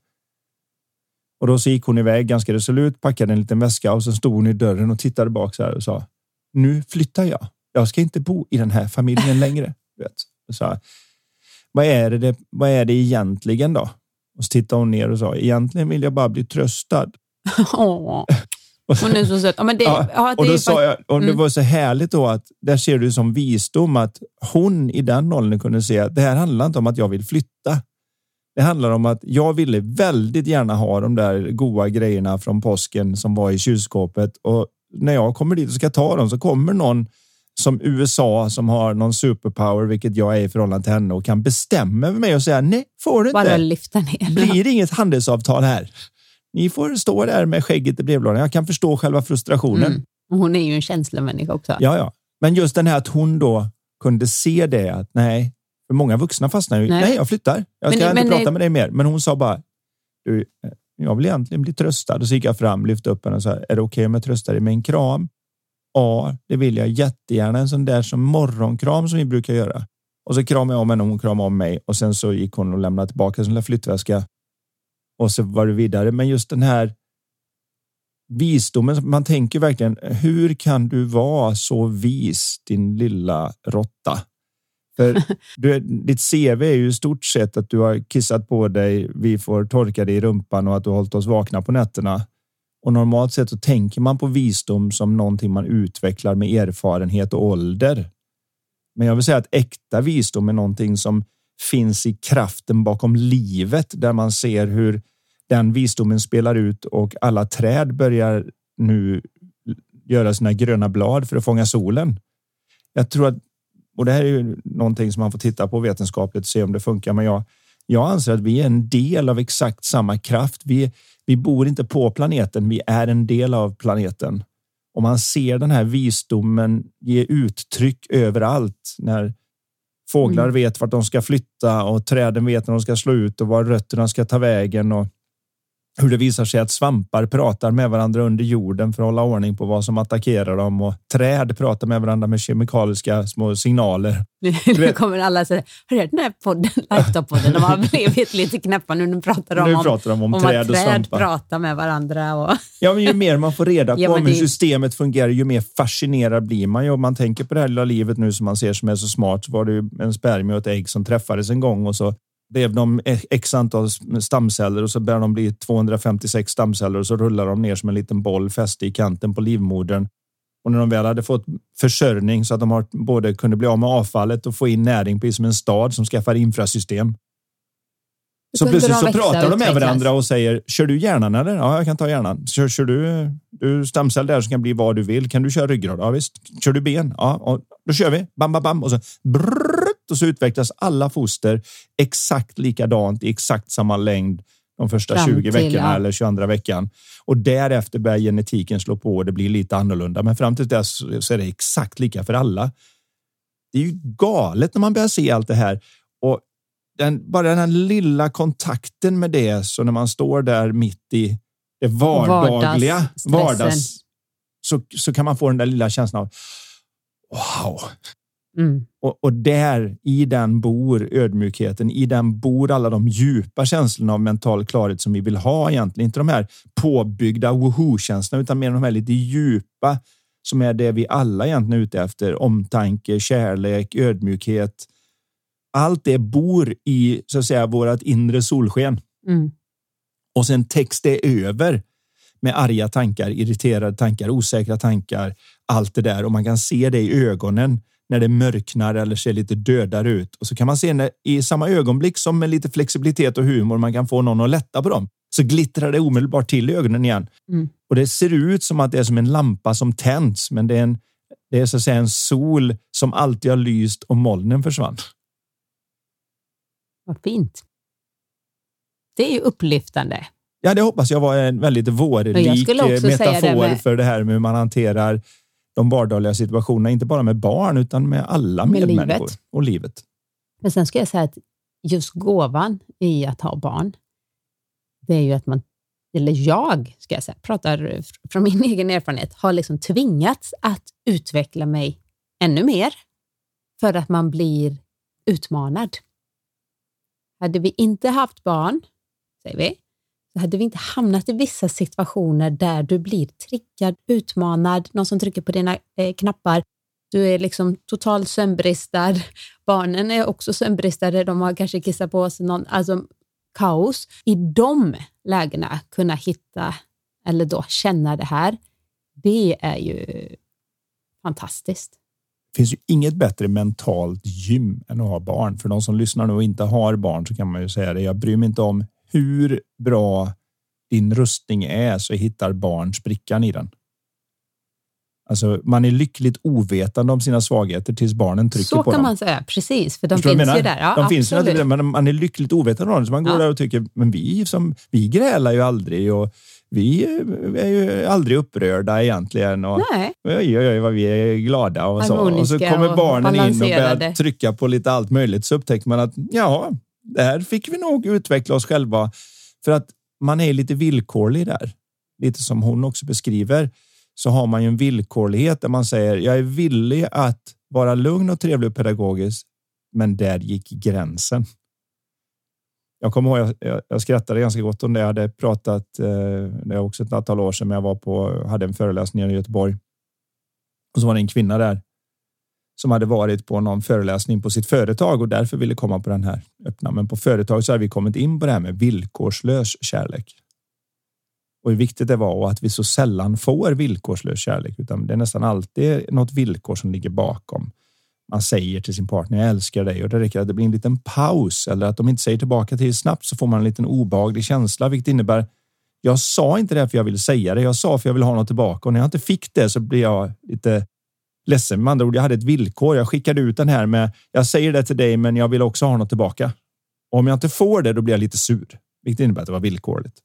[SPEAKER 2] Och då så gick hon iväg ganska resolut, packade en liten väska och så stod hon i dörren och tittade bak så här och sa nu flyttar jag. Jag ska inte bo i den här familjen längre. Vet. Så, vad, är det, vad är det egentligen då? Och så tittade hon ner och sa, egentligen vill jag bara bli tröstad. <laughs>
[SPEAKER 1] Hon är så söt. Ja, men det, <laughs> ja,
[SPEAKER 2] ja, det och då sa jag, och det mm. var så härligt då att där ser du som visdom att hon i den åldern kunde se att det här handlar inte om att jag vill flytta. Det handlar om att jag ville väldigt gärna ha de där goda grejerna från påsken som var i kylskåpet och när jag kommer dit och ska ta dem så kommer någon som USA som har någon superpower, vilket jag är i förhållande till henne och kan bestämma över mig och säga nej, får du inte.
[SPEAKER 1] Bara lyfta ner.
[SPEAKER 2] Blir inget handelsavtal här? Ni får stå där med skägget i brevlådan. Jag kan förstå själva frustrationen. Mm.
[SPEAKER 1] Hon är ju en känslomänniska också.
[SPEAKER 2] Ja, ja. Men just den här att hon då kunde se det att nej, för många vuxna fastnar ju. Nej, nej jag flyttar. Jag ska men, inte men, prata med dig mer. Men hon sa bara, du, jag vill egentligen bli tröstad. Och så gick jag fram, lyfte upp henne och sa, är det okej okay om jag tröstar dig med en kram? Ja, det vill jag jättegärna. En sån där som morgonkram som vi brukar göra. Och så kramade jag om henne och hon kramade om mig och sen så gick hon och lämnade tillbaka sin lilla flyttväska. Och så var det vidare. Men just den här visdomen. Man tänker verkligen, hur kan du vara så vis, din lilla råtta? För <laughs> du, ditt CV är ju i stort sett att du har kissat på dig, vi får torka dig i rumpan och att du har hållit oss vakna på nätterna. Och normalt sett så tänker man på visdom som någonting man utvecklar med erfarenhet och ålder. Men jag vill säga att äkta visdom är någonting som finns i kraften bakom livet där man ser hur den visdomen spelar ut och alla träd börjar nu göra sina gröna blad för att fånga solen. Jag tror att, och det här är ju någonting som man får titta på vetenskapligt och se om det funkar, men jag, jag anser att vi är en del av exakt samma kraft. Vi, vi bor inte på planeten, vi är en del av planeten. Och man ser den här visdomen ge uttryck överallt när fåglar mm. vet vart de ska flytta och träden vet när de ska slå ut och var rötterna ska ta vägen. Och hur det visar sig att svampar pratar med varandra under jorden för att hålla ordning på vad som attackerar dem och träd pratar med varandra med kemikaliska små signaler.
[SPEAKER 1] Nu kommer alla säga, har du hört den här podden, <laughs> Lifetop-podden? De har blivit lite knäppa nu. Nu pratar de
[SPEAKER 2] nu
[SPEAKER 1] om,
[SPEAKER 2] pratar de om, om träd
[SPEAKER 1] att
[SPEAKER 2] träd
[SPEAKER 1] pratar med varandra. Och... <laughs>
[SPEAKER 2] Ja, men ju mer man får reda <laughs> på ja, om hur systemet fungerar, ju mer fascinerad blir man. Om man tänker på det här lilla livet nu som man ser som är så smart, så var det ju en spermie och ett ägg som träffades en gång och så blev de x antal stamceller och så börjar de bli 256 stamceller och så rullar de ner som en liten boll fäste i kanten på livmodern. Och när de väl hade fått försörjning så att de har både kunde bli av med avfallet och få in näring, precis som en stad som skaffar infrasystem. Så plötsligt så pratar de med varandra och säger, kör du hjärnan eller? Ja, jag kan ta hjärnan. Kör, kör du, du stamcell där som kan bli vad du vill. Kan du köra ryggrad? Ja, visst. Kör du ben? Ja, då kör vi. Bam, bam, bam. Och så brrr, och så utvecklas alla foster exakt likadant i exakt samma längd de första Fram 20 veckorna ja. eller 22 veckan och därefter börjar genetiken slå på och det blir lite annorlunda. Men fram till dess så är det exakt lika för alla. Det är ju galet när man börjar se allt det här och den, bara den här lilla kontakten med det. Så när man står där mitt i det vardagliga, vardags, så, så kan man få den där lilla känslan av wow. Mm. Och, och, där i den bor ödmjukheten. I den bor alla de djupa känslorna av mental klarhet som vi vill ha egentligen. Inte de här påbyggda woho känslorna, utan mer de här lite djupa som är det vi alla egentligen är ute efter. Omtanke, kärlek, ödmjukhet. Allt det bor i så att säga vårt inre solsken. Mm. Och sen täcks det över med arga tankar, irriterade tankar, osäkra tankar, allt det där och man kan se det i ögonen när det mörknar eller ser lite dödare ut. Och så kan man se när, i samma ögonblick som med lite flexibilitet och humor man kan få någon att lätta på dem så glittrar det omedelbart till i ögonen igen. Mm. Och det ser ut som att det är som en lampa som tänds, men det är en, det är så att säga en sol som alltid har lyst och molnen försvann.
[SPEAKER 1] Vad fint. Det är ju upplyftande.
[SPEAKER 2] Ja, det hoppas jag var en väldigt vårlik metafor med... för det här med hur man hanterar de vardagliga situationerna, inte bara med barn utan med alla med medmänniskor livet. och livet.
[SPEAKER 1] Men sen ska jag säga att just gåvan i att ha barn, det är ju att man, eller jag ska jag säga, pratar från min egen erfarenhet, har liksom tvingats att utveckla mig ännu mer för att man blir utmanad. Hade vi inte haft barn, säger vi, hade vi inte hamnat i vissa situationer där du blir triggad, utmanad, någon som trycker på dina eh, knappar. Du är liksom totalt sömnbristad. <laughs> Barnen är också sömnbristade. De har kanske kissat på sig någon, alltså kaos. I de lägena kunna hitta eller då känna det här, det är ju fantastiskt.
[SPEAKER 2] Det finns ju inget bättre mentalt gym än att ha barn. För de som lyssnar nu och inte har barn så kan man ju säga det. Jag bryr mig inte om hur bra din rustning är så hittar barn sprickan i den. Alltså, man är lyckligt ovetande om sina svagheter tills barnen trycker
[SPEAKER 1] så
[SPEAKER 2] på dem.
[SPEAKER 1] Så kan man säga, precis, för de Förstår finns ju där. Ja,
[SPEAKER 2] de finns ju men man är lyckligt ovetande om det. Så man går ja. där och tycker, men vi, som, vi grälar ju aldrig och vi är ju aldrig upprörda egentligen. Och, Nej. Oj, oj, oj, vad vi är glada och så. Och så kommer barnen in och börjar trycka på lite allt möjligt. Så upptäcker man att ja, där fick vi nog utveckla oss själva för att man är lite villkorlig där. Lite som hon också beskriver så har man ju en villkorlighet där man säger jag är villig att vara lugn och trevlig och pedagogisk. Men där gick gränsen. Jag kommer ihåg, jag, jag skrattade ganska gott om det. Jag hade pratat, eh, det är också ett antal år sedan, men jag var på, hade en föreläsning i Göteborg. Och så var det en kvinna där som hade varit på någon föreläsning på sitt företag och därför ville komma på den här öppna. Men på företag så har vi kommit in på det här med villkorslös kärlek. Och hur viktigt det var och att vi så sällan får villkorslös kärlek, utan det är nästan alltid något villkor som ligger bakom. Man säger till sin partner, jag älskar dig och det räcker att det blir en liten paus eller att de inte säger tillbaka till snabbt så får man en liten obehaglig känsla, vilket innebär jag sa inte det för jag vill säga det. Jag sa för jag vill ha något tillbaka och när jag inte fick det så blir jag lite ledsen. Med andra ord, jag hade ett villkor. Jag skickade ut den här med jag säger det till dig, men jag vill också ha något tillbaka. Och om jag inte får det, då blir jag lite sur, vilket innebär att det var villkorligt.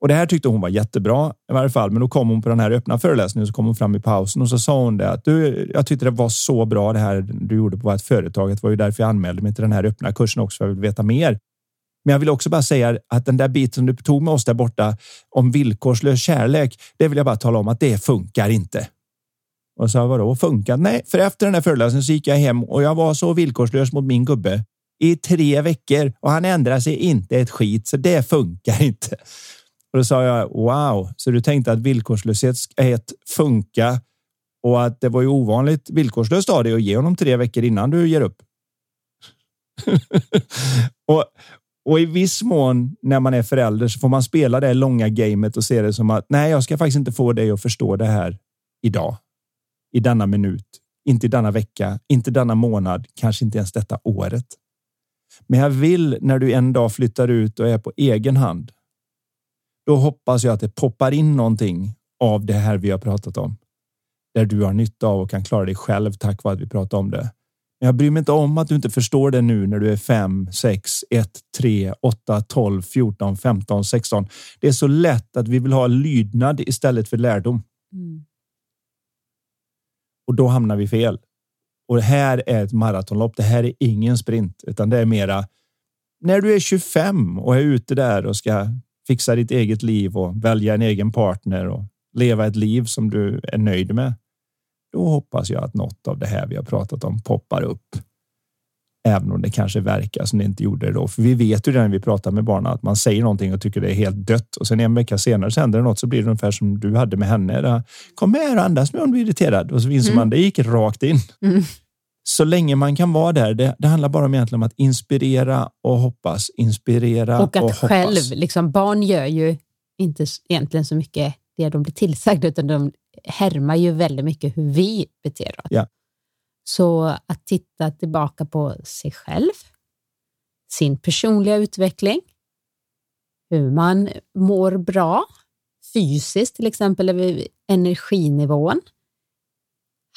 [SPEAKER 2] Och det här tyckte hon var jättebra i varje fall. Men då kom hon på den här öppna föreläsningen så kom hon fram i pausen och så sa hon det att du, jag tyckte det var så bra det här du gjorde på vårt företag. Det var ju därför jag anmälde mig till den här öppna kursen också för jag vill veta mer. Men jag vill också bara säga att den där biten du tog med oss där borta om villkorslös kärlek, det vill jag bara tala om att det funkar inte. Och sa vadå funkat? Nej, för efter den här föreläsningen så gick jag hem och jag var så villkorslös mot min gubbe i tre veckor och han ändrade sig inte ett skit, så det funkar inte. Och då sa jag wow, så du tänkte att villkorslöshet funka och att det var ju ovanligt villkorslöst av dig att ge honom tre veckor innan du ger upp. <laughs> och, och i viss mån när man är förälder så får man spela det långa gamet och se det som att nej, jag ska faktiskt inte få dig att förstå det här idag i denna minut, inte i denna vecka, inte denna månad, kanske inte ens detta året. Men jag vill när du en dag flyttar ut och är på egen hand. Då hoppas jag att det poppar in någonting av det här vi har pratat om. Där du har nytta av och kan klara dig själv tack vare att vi pratar om det. Men Jag bryr mig inte om att du inte förstår det nu när du är 5, 6, 1, 3, 8, 12, 14, 15, 16. Det är så lätt att vi vill ha lydnad istället för lärdom. Mm. Och då hamnar vi fel. Och det här är ett maratonlopp. Det här är ingen sprint, utan det är mera när du är 25 och är ute där och ska fixa ditt eget liv och välja en egen partner och leva ett liv som du är nöjd med. Då hoppas jag att något av det här vi har pratat om poppar upp. Även om det kanske verkar som det inte gjorde det då. För vi vet ju det när vi pratar med barnen att man säger någonting och tycker det är helt dött och sen en vecka senare så händer det något så blir det ungefär som du hade med henne. Kom här och andas nu om du är irriterad och så inser mm. man det gick rakt in. Mm så länge man kan vara där. Det, det handlar bara om, egentligen om att inspirera och hoppas. Inspirera och,
[SPEAKER 1] att
[SPEAKER 2] och
[SPEAKER 1] själv, liksom, barn gör ju inte egentligen så mycket det de blir tillsagda, utan de härmar ju väldigt mycket hur vi beter oss.
[SPEAKER 2] Ja.
[SPEAKER 1] Så att titta tillbaka på sig själv, sin personliga utveckling, hur man mår bra fysiskt, till exempel energinivån.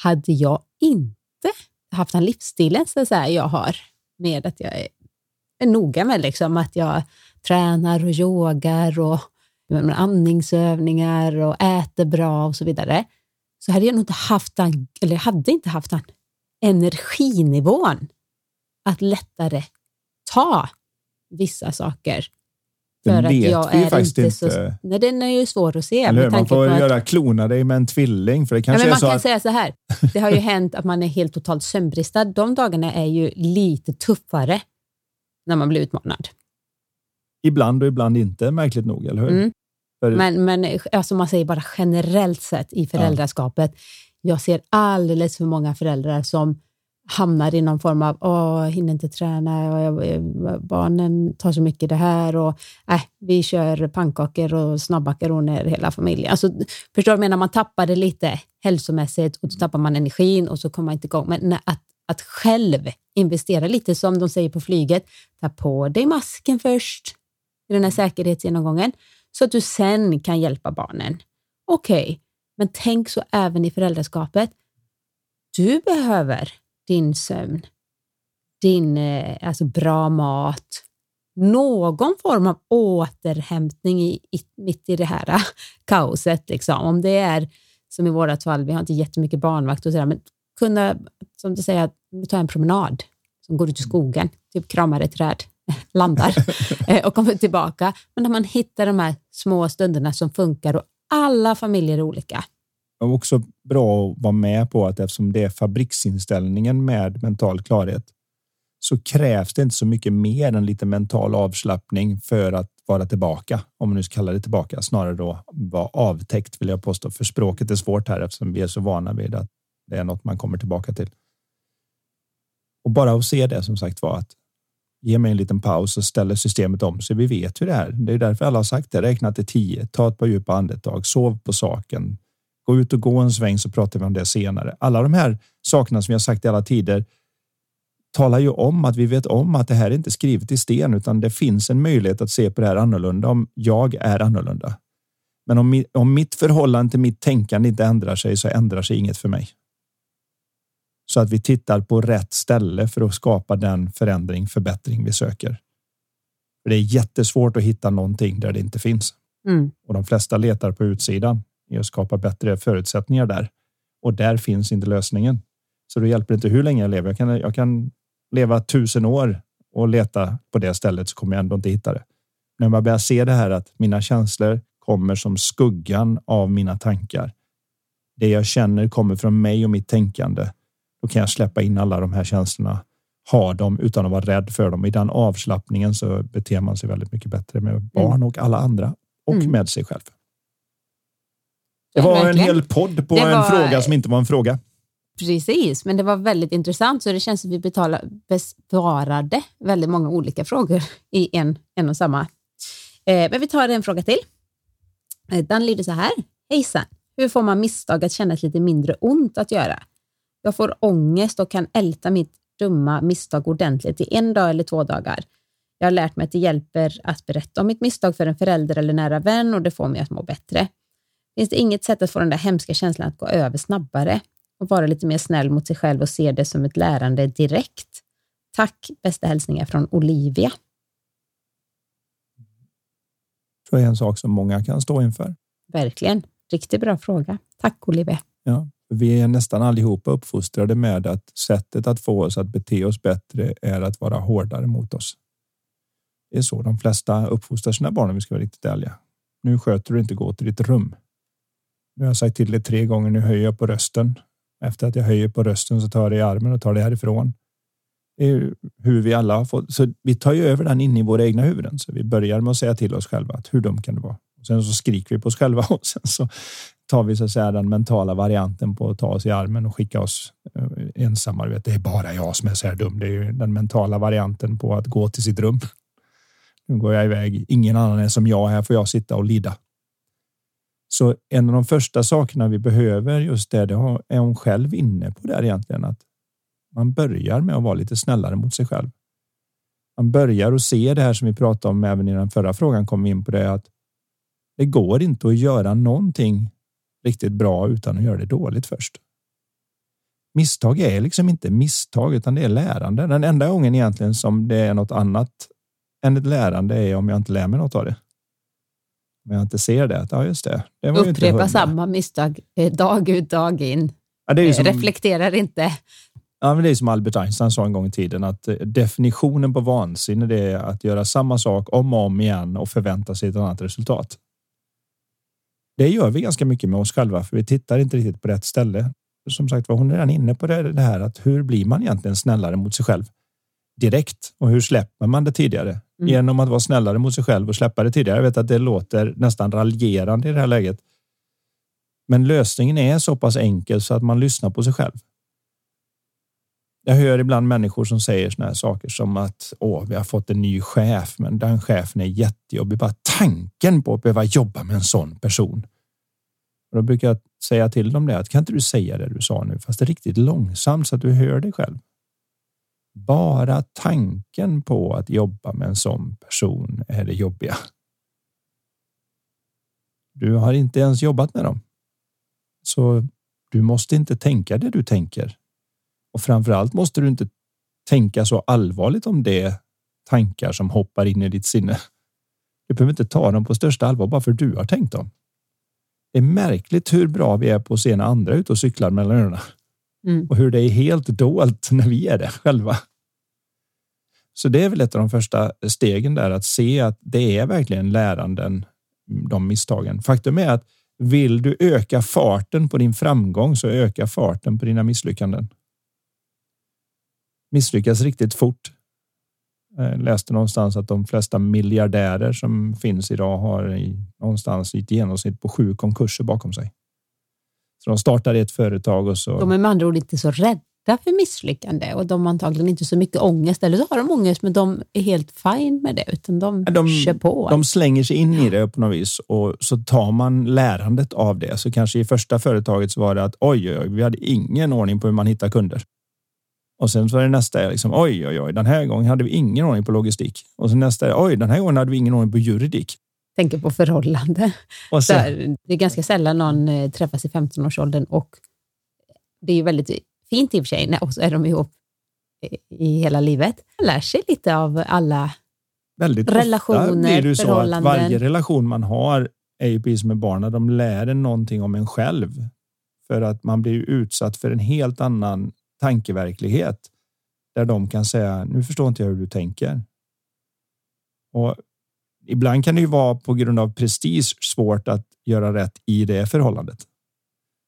[SPEAKER 1] Hade jag inte haft den livsstilen så säga, jag har med att jag är, noga med liksom, att jag tränar och yogar och andningsövningar och äter bra och så vidare, så hade jag nog inte haft den, eller hade inte haft den energinivån att lättare ta vissa saker
[SPEAKER 2] den vet jag faktiskt inte.
[SPEAKER 1] Så, nej, den är ju svår att se.
[SPEAKER 2] Eller Man får att, göra klona dig med en tvilling. För det kanske
[SPEAKER 1] nej,
[SPEAKER 2] man
[SPEAKER 1] kan
[SPEAKER 2] att...
[SPEAKER 1] säga så här. Det har ju <laughs> hänt att man är helt totalt sömnbristad. De dagarna är ju lite tuffare när man blir utmanad.
[SPEAKER 2] Ibland och ibland inte, märkligt nog, eller hur? Mm.
[SPEAKER 1] För... Men, men alltså man säger bara generellt sett i föräldraskapet. Ja. Jag ser alldeles för många föräldrar som hamnar i någon form av, åh, hinner inte träna, och jag, barnen tar så mycket det här och äh, vi kör pannkakor och snabbmakaroner hela familjen. Alltså, förstår du, menar man tappar det lite hälsomässigt och så tappar man energin och så kommer man inte igång. Men att, att själv investera lite, som de säger på flyget, ta på dig masken först i den här säkerhetsgenomgången så att du sen kan hjälpa barnen. Okej, okay, men tänk så även i föräldraskapet. Du behöver din sömn, din eh, alltså bra mat, någon form av återhämtning i, i, mitt i det här eh, kaoset. Liksom. Om det är som i vårt fall, vi har inte jättemycket barnvakt och sådär, men kunna, som du säger, ta en promenad som går ut i skogen, typ kramar ett träd, <laughs> landar <laughs> eh, och kommer tillbaka. Men när man hittar de här små stunderna som funkar och alla familjer är olika
[SPEAKER 2] är också bra att vara med på att eftersom det är fabriksinställningen med mental klarhet så krävs det inte så mycket mer än lite mental avslappning för att vara tillbaka. Om man nu ska kalla det tillbaka, snarare då vara avtäckt vill jag påstå. För språket är svårt här eftersom vi är så vana vid att det är något man kommer tillbaka till. Och bara att se det som sagt var att ge mig en liten paus och ställer systemet om så vi vet hur det är. Det är därför alla har sagt det. Räkna till tio, ta ett par djupa andetag, sov på saken, Gå ut och gå en sväng så pratar vi om det senare. Alla de här sakerna som jag sagt i alla tider talar ju om att vi vet om att det här är inte skrivet i sten, utan det finns en möjlighet att se på det här annorlunda om jag är annorlunda. Men om, om mitt förhållande till mitt tänkande inte ändrar sig så ändrar sig inget för mig. Så att vi tittar på rätt ställe för att skapa den förändring, förbättring vi söker. För Det är jättesvårt att hitta någonting där det inte finns. Mm. Och de flesta letar på utsidan i att skapa bättre förutsättningar där. Och där finns inte lösningen. Så då hjälper det inte hur länge jag lever. Jag kan, jag kan leva tusen år och leta på det stället så kommer jag ändå inte hitta det. När man börjar se det här att mina känslor kommer som skuggan av mina tankar. Det jag känner kommer från mig och mitt tänkande. Då kan jag släppa in alla de här känslorna, ha dem utan att vara rädd för dem. I den avslappningen så beter man sig väldigt mycket bättre med barn mm. och alla andra och mm. med sig själv. Det var Verkligen. en hel podd på det en var... fråga som inte var en fråga.
[SPEAKER 1] Precis, men det var väldigt intressant så det känns som vi betalar, besvarade väldigt många olika frågor i en, en och samma. Eh, men vi tar en fråga till. Eh, den lyder så här. Hejsan! Hur får man misstag att känna lite mindre ont att göra? Jag får ångest och kan älta mitt dumma misstag ordentligt i en dag eller två dagar. Jag har lärt mig att det hjälper att berätta om mitt misstag för en förälder eller nära vän och det får mig att må bättre. Finns det inget sätt att få den där hemska känslan att gå över snabbare? och vara lite mer snäll mot sig själv och se det som ett lärande direkt. Tack, bästa hälsningar från Olivia.
[SPEAKER 2] Det är en sak som många kan stå inför.
[SPEAKER 1] Verkligen. Riktigt bra fråga. Tack Olivia.
[SPEAKER 2] Ja, vi är nästan allihopa uppfostrade med att sättet att få oss att bete oss bättre är att vara hårdare mot oss. Det är så de flesta uppfostrar sina barn om vi ska vara riktigt ärliga. Nu sköter du inte, gå till ditt rum. Nu har jag sagt till dig tre gånger, nu höjer jag på rösten. Efter att jag höjer på rösten så tar jag dig i armen och tar dig härifrån. Det är hur vi alla har fått. Så vi tar ju över den in i våra egna huvuden. Så vi börjar med att säga till oss själva att hur dum kan det vara? Och sen så skriker vi på oss själva <laughs> och sen så tar vi så att säga den mentala varianten på att ta oss i armen och skicka oss eh, ensamma. ensamma. Det är bara jag som är så här dum. Det är ju den mentala varianten på att gå till sitt rum. Nu går jag iväg. Ingen annan är som jag. Här får jag sitta och lida. Så en av de första sakerna vi behöver just det, det är hon själv inne på där egentligen. Att man börjar med att vara lite snällare mot sig själv. Man börjar att se det här som vi pratade om även i den förra frågan kom vi in på det att det går inte att göra någonting riktigt bra utan att göra det dåligt först. Misstag är liksom inte misstag utan det är lärande. Den enda gången egentligen som det är något annat än ett lärande är om jag inte lär mig något av det. Om jag inte ser det. ja, just det. det
[SPEAKER 1] Upprepa samma misstag eh, dag ut dag in. Ja, det är som, Reflekterar inte.
[SPEAKER 2] Ja, men det är som Albert Einstein sa en gång i tiden att eh, definitionen på vansinne är att göra samma sak om och om igen och förvänta sig ett annat resultat. Det gör vi ganska mycket med oss själva, för vi tittar inte riktigt på rätt ställe. Som sagt var, hon är redan inne på det, här att hur blir man egentligen snällare mot sig själv direkt och hur släpper man det tidigare mm. genom att vara snällare mot sig själv och släppa det tidigare. Jag vet att det låter nästan raljerande i det här läget. Men lösningen är så pass enkel så att man lyssnar på sig själv. Jag hör ibland människor som säger såna här saker som att Åh, vi har fått en ny chef, men den chefen är jättejobbig. Bara tanken på att behöva jobba med en sån person. Och då brukar jag säga till dem det att kan inte du säga det du sa nu, fast det är riktigt långsamt så att du hör dig själv. Bara tanken på att jobba med en sån person är det jobbiga. Du har inte ens jobbat med dem. Så du måste inte tänka det du tänker. Och framför allt måste du inte tänka så allvarligt om det tankar som hoppar in i ditt sinne. Du behöver inte ta dem på största allvar bara för du har tänkt dem. Det är märkligt hur bra vi är på att se när andra är ute och cyklar mellan öronen. Mm. Och hur det är helt dolt när vi är det själva. Så det är väl ett av de första stegen där att se att det är verkligen läranden, de misstagen. Faktum är att vill du öka farten på din framgång så öka farten på dina misslyckanden misslyckas riktigt fort. Jag läste någonstans att de flesta miljardärer som finns idag har i, någonstans i ett genomsnitt på sju konkurser bakom sig. Så de startar ett företag och så.
[SPEAKER 1] De är med andra ord inte så rädda för misslyckande och de har antagligen inte så mycket ångest. Eller så har de ångest, men de är helt fine med det, utan de, de kör på.
[SPEAKER 2] De slänger sig in i det på något vis och så tar man lärandet av det. Så kanske i första företaget så var det att oj, oj, vi hade ingen ordning på hur man hittar kunder. Och sen så är det nästa, liksom, oj, oj, oj, den här gången hade vi ingen ordning på logistik. Och sen nästa, oj, den här gången hade vi ingen ordning på juridik.
[SPEAKER 1] Tänker på förhållande. Och sen, Där, det är ganska sällan någon eh, träffas i 15-årsåldern och det är väldigt fint i och för sig, och så är de ihop i hela livet. Man lär sig lite av alla väldigt relationer, blir det så att
[SPEAKER 2] varje relation man har är ju precis med barnen. De lär en någonting om en själv för att man blir utsatt för en helt annan tankeverklighet där de kan säga nu förstår inte jag hur du tänker. Och ibland kan det ju vara på grund av prestige svårt att göra rätt i det förhållandet.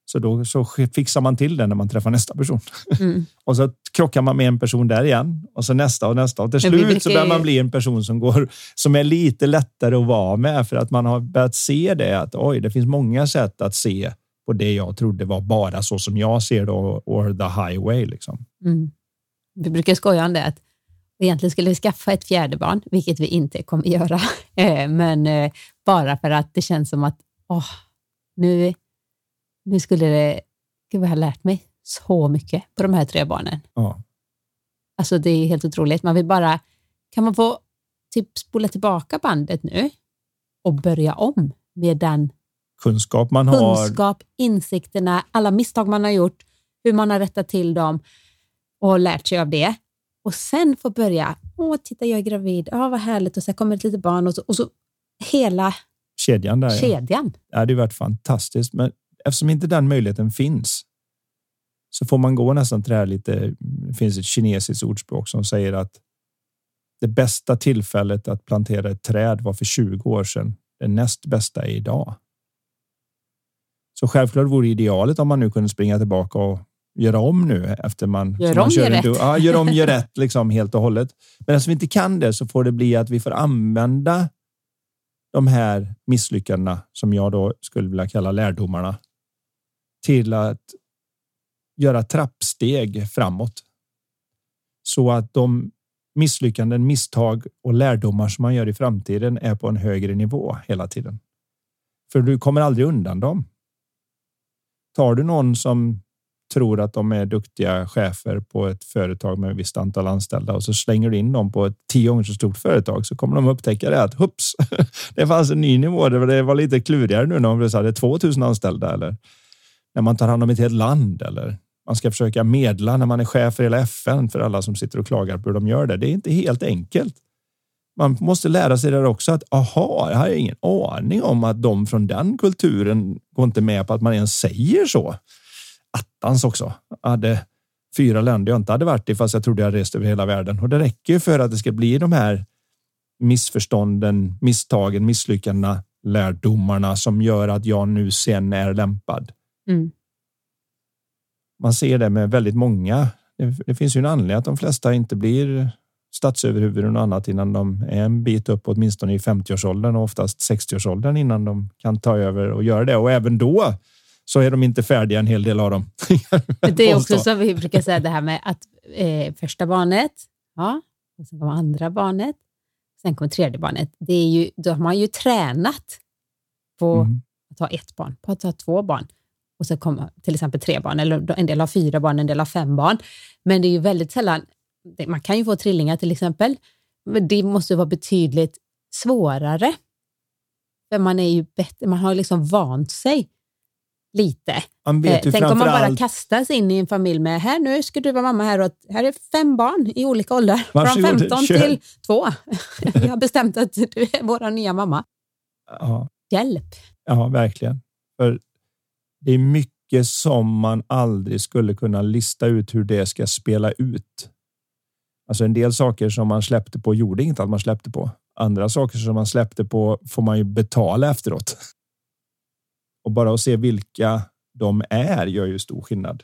[SPEAKER 2] Så då så fixar man till det när man träffar nästa person. <laughs> Mm. och så krockar man med en person där igen och så nästa och nästa och till slut brukar... så börjar man bli en person som går som är lite lättare att vara med för att man har börjat se det att oj, det finns många sätt att se på det jag trodde var bara så som jag ser det or the highway. Liksom. Mm.
[SPEAKER 1] Vi brukar skoja om det att egentligen skulle vi skaffa ett fjärde barn, vilket vi inte kommer göra, <laughs> eh, men eh, bara för att det känns som att åh, nu, nu skulle det... Gud vad jag har lärt mig så mycket på de här tre barnen. Ja. Alltså det är helt otroligt. Man vill bara, kan man få typ spola tillbaka bandet nu och börja om med den
[SPEAKER 2] kunskap man har.
[SPEAKER 1] Kunskap, insikterna, alla misstag man har gjort, hur man har rättat till dem och lärt sig av det. Och sen få börja, åh, titta jag är gravid, ja vad härligt och så kommer ett litet barn och så, och så hela
[SPEAKER 2] kedjan. Där,
[SPEAKER 1] kedjan.
[SPEAKER 2] Ja. Det hade varit fantastiskt, men eftersom inte den möjligheten finns så får man gå nästan till det här lite. Det finns ett kinesiskt ordspråk som säger att det bästa tillfället att plantera ett träd var för 20 år sedan. Det näst bästa är idag. Så självklart vore idealet om man nu kunde springa tillbaka och göra om nu efter man
[SPEAKER 1] gör om,
[SPEAKER 2] gör
[SPEAKER 1] rätt.
[SPEAKER 2] Ja, gör om, gör <laughs> rätt liksom helt och hållet. Men eftersom vi inte kan det så får det bli att vi får använda de här misslyckandena som jag då skulle vilja kalla lärdomarna till att göra trappsteg framåt. Så att de misslyckanden, misstag och lärdomar som man gör i framtiden är på en högre nivå hela tiden. För du kommer aldrig undan dem. Tar du någon som tror att de är duktiga chefer på ett företag med ett visst antal anställda och så slänger du in dem på ett tio gånger så stort företag så kommer de upptäcka det att hups, <laughs> det fanns en ny nivå. Det var lite klurigare nu när de hade 2000 anställda eller när man tar hand om ett helt land eller man ska försöka medla när man är chef för hela FN för alla som sitter och klagar på hur de gör det. Det är inte helt enkelt. Man måste lära sig det också att aha, jag har ingen aning om att de från den kulturen går inte med på att man ens säger så. Attans också. Jag hade fyra länder jag inte hade varit i fast jag trodde jag rest över hela världen och det räcker för att det ska bli de här missförstånden, misstagen, misslyckandena, lärdomarna som gör att jag nu sen är lämpad. Mm man ser det med väldigt många. Det, det finns ju en anledning att de flesta inte blir statsöverhuvuden och annat innan de är en bit upp åtminstone i 50-årsåldern och oftast 60-årsåldern innan de kan ta över och göra det. Och även då så är de inte färdiga en hel del av dem.
[SPEAKER 1] det är <laughs> också som vi brukar säga det här med att eh, första barnet, ja, och sen kommer andra barnet, sen kommer tredje barnet. Det är ju, då har man ju tränat på mm. att ha ett barn, på att ha två barn och så kommer till exempel tre barn, eller en del har fyra barn, en del har fem barn. Men det är ju väldigt sällan, man kan ju få trillingar till exempel, men det måste vara betydligt svårare. För man är ju bättre, man har liksom vant sig lite.
[SPEAKER 2] Man vet
[SPEAKER 1] eh, Tänk om man bara kastas in i en familj med, här nu ska du vara mamma här och här är fem barn i olika åldrar. Varsågod, från 15 kör. till 2. Vi <laughs> har bestämt att du är vår nya mamma. Ja. Hjälp!
[SPEAKER 2] Ja, verkligen. För det är mycket som man aldrig skulle kunna lista ut hur det ska spela ut. Alltså en del saker som man släppte på gjorde inget att man släppte på. Andra saker som man släppte på får man ju betala efteråt. Och bara att se vilka de är gör ju stor skillnad.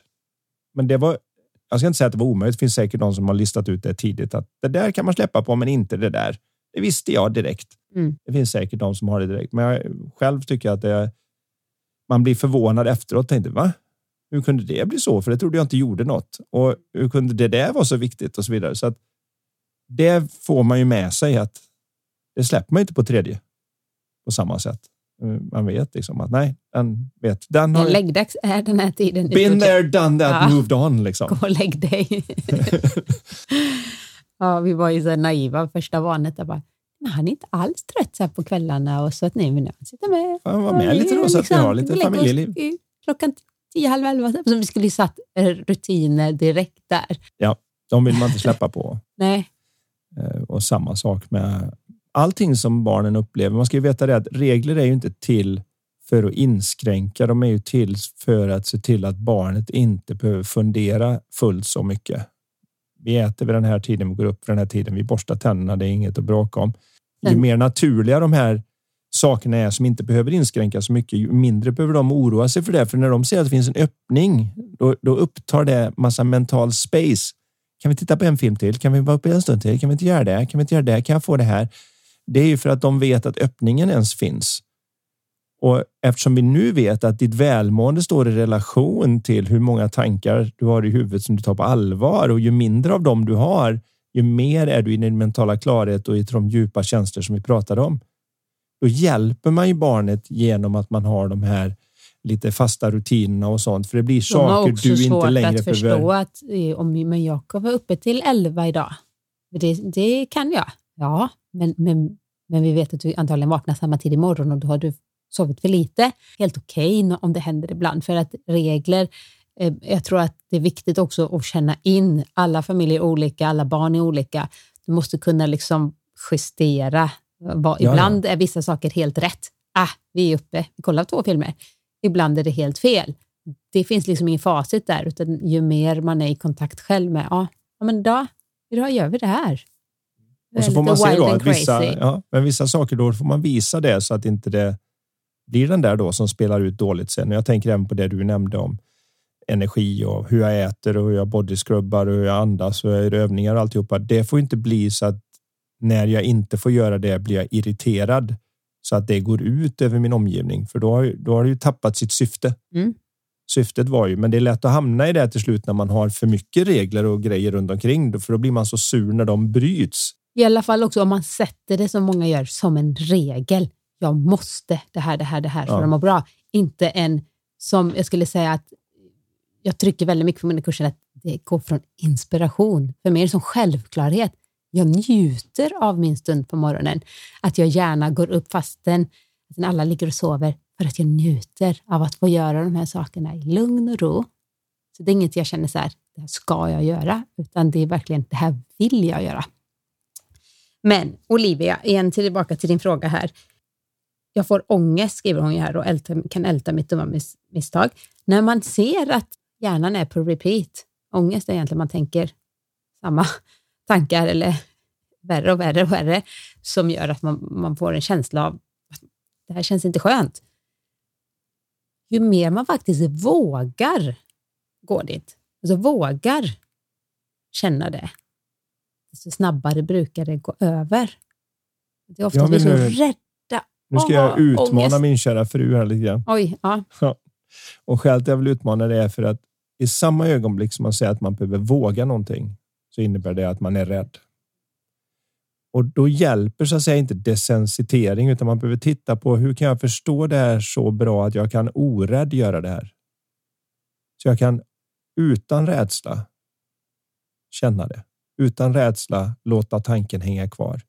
[SPEAKER 2] Men det var. Jag ska inte säga att det var omöjligt. Det finns säkert någon som har listat ut det tidigt att det där kan man släppa på, men inte det där. Det visste jag direkt. Mm. Det finns säkert de som har det direkt, men jag själv tycker att det man blir förvånad efteråt. Tänkte, va? Hur kunde det bli så? För det trodde jag inte gjorde något. Och hur kunde det där vara så viktigt och så vidare? Så att det får man ju med sig att det släpper man inte på tredje på samma sätt. Man vet liksom att nej, den vet. Den
[SPEAKER 1] har läggdags är den här tiden.
[SPEAKER 2] Been there, done that, ja. moved on liksom.
[SPEAKER 1] Gå och lägg dig. <laughs> ja, vi var ju så naiva första vanet. bara, men han är inte alls trött så här på kvällarna och så att nej, men han sitter med.
[SPEAKER 2] Han var med lite då så att vi har lite familjeliv.
[SPEAKER 1] Klockan tio, halv elva, så vi skulle satt eh, rutiner direkt där.
[SPEAKER 2] Ja, de vill man inte släppa på.
[SPEAKER 1] nej.
[SPEAKER 2] Eh, och samma sak med allting som barnen upplever. Man ska ju veta det att regler är ju inte till för att inskränka. De är ju till för att se till att barnet inte behöver fundera fullt så mycket. Vi äter vid den här tiden, vi går upp vid den här tiden, vi borstar tänderna, det är inget att bråka om. Ju mer naturliga de här sakerna är som inte behöver inskränkas så mycket, ju mindre behöver de oroa sig för det. För när de ser att det finns en öppning, då, då upptar det massa mental space. Kan vi titta på en film till? Kan vi vara uppe en stund till? Kan vi inte göra det? Kan vi inte göra det? Kan jag få det här? Det är ju för att de vet att öppningen ens finns. Och eftersom vi nu vet att ditt välmående står i relation till hur många tankar du har i huvudet som du tar på allvar och ju mindre av dem du har, ju mer är du i din mentala klarhet och i de djupa känslor som vi pratade om. Då hjälper man ju barnet genom att man har de här lite fasta rutinerna och sånt. För det blir saker du inte längre
[SPEAKER 1] att förstå behöver. att eh, om men Jakob var uppe till elva idag. Det, det kan jag. Ja, men, men, men vi vet att du antagligen vaknar samma tid imorgon och då har du sovit för lite. Helt okej okay om det händer ibland för att regler Eh, jag tror att det är viktigt också att känna in alla familjer är olika, alla barn är olika. Du måste kunna liksom justera. Ibland är vissa saker helt rätt. Ah, vi är uppe, vi kollar två filmer. Ibland är det helt fel. Det finns liksom ingen facit där, utan ju mer man är i kontakt själv med, ja, men då, idag gör vi det här.
[SPEAKER 2] Och så får man se då att vissa, ja, men vissa saker då får man visa det så att inte det blir den där då som spelar ut dåligt sen. Jag tänker även på det du nämnde om energi och hur jag äter och hur jag bodyskrubbar och hur jag andas och hur jag gör övningar och alltihopa. Det får inte bli så att när jag inte får göra det blir jag irriterad så att det går ut över min omgivning, för då har, då har det ju tappat sitt syfte. Mm. Syftet var ju, men det är lätt att hamna i det till slut när man har för mycket regler och grejer runt omkring, för då blir man så sur när de bryts.
[SPEAKER 1] I alla fall också om man sätter det som många gör som en regel. Jag måste det här, det här, det här för ja. att må bra. Inte en som jag skulle säga att jag trycker väldigt mycket på mina kurser att det går från inspiration. För mig är det som självklarhet. Jag njuter av min stund på morgonen. Att jag gärna går upp fastän alla ligger och sover för att jag njuter av att få göra de här sakerna i lugn och ro. Så det är inget jag känner så här, det här ska jag göra, utan det är verkligen, det här vill jag göra. Men Olivia, igen tillbaka till din fråga här. Jag får ångest, skriver hon ju här, och älta, kan älta mitt dumma mis misstag. När man ser att hjärnan är på repeat, ångest är egentligen man tänker samma tankar eller värre och värre och värre, som gör att man, man får en känsla av att det här känns inte skönt. Ju mer man faktiskt vågar gå dit, alltså vågar känna det, desto snabbare brukar det gå över. Det är ofta vi är så rädda.
[SPEAKER 2] Nu ska jag utmana ångest. min kära fru här lite grann.
[SPEAKER 1] Oj, ja. ja.
[SPEAKER 2] Och skälet jag vill utmana det är för att i samma ögonblick som man säger att man behöver våga någonting så innebär det att man är rädd. Och då hjälper så att säga inte desensitering, utan man behöver titta på hur kan jag förstå det här så bra att jag kan orädd göra det här? Så jag kan utan rädsla känna det utan rädsla låta tanken hänga kvar.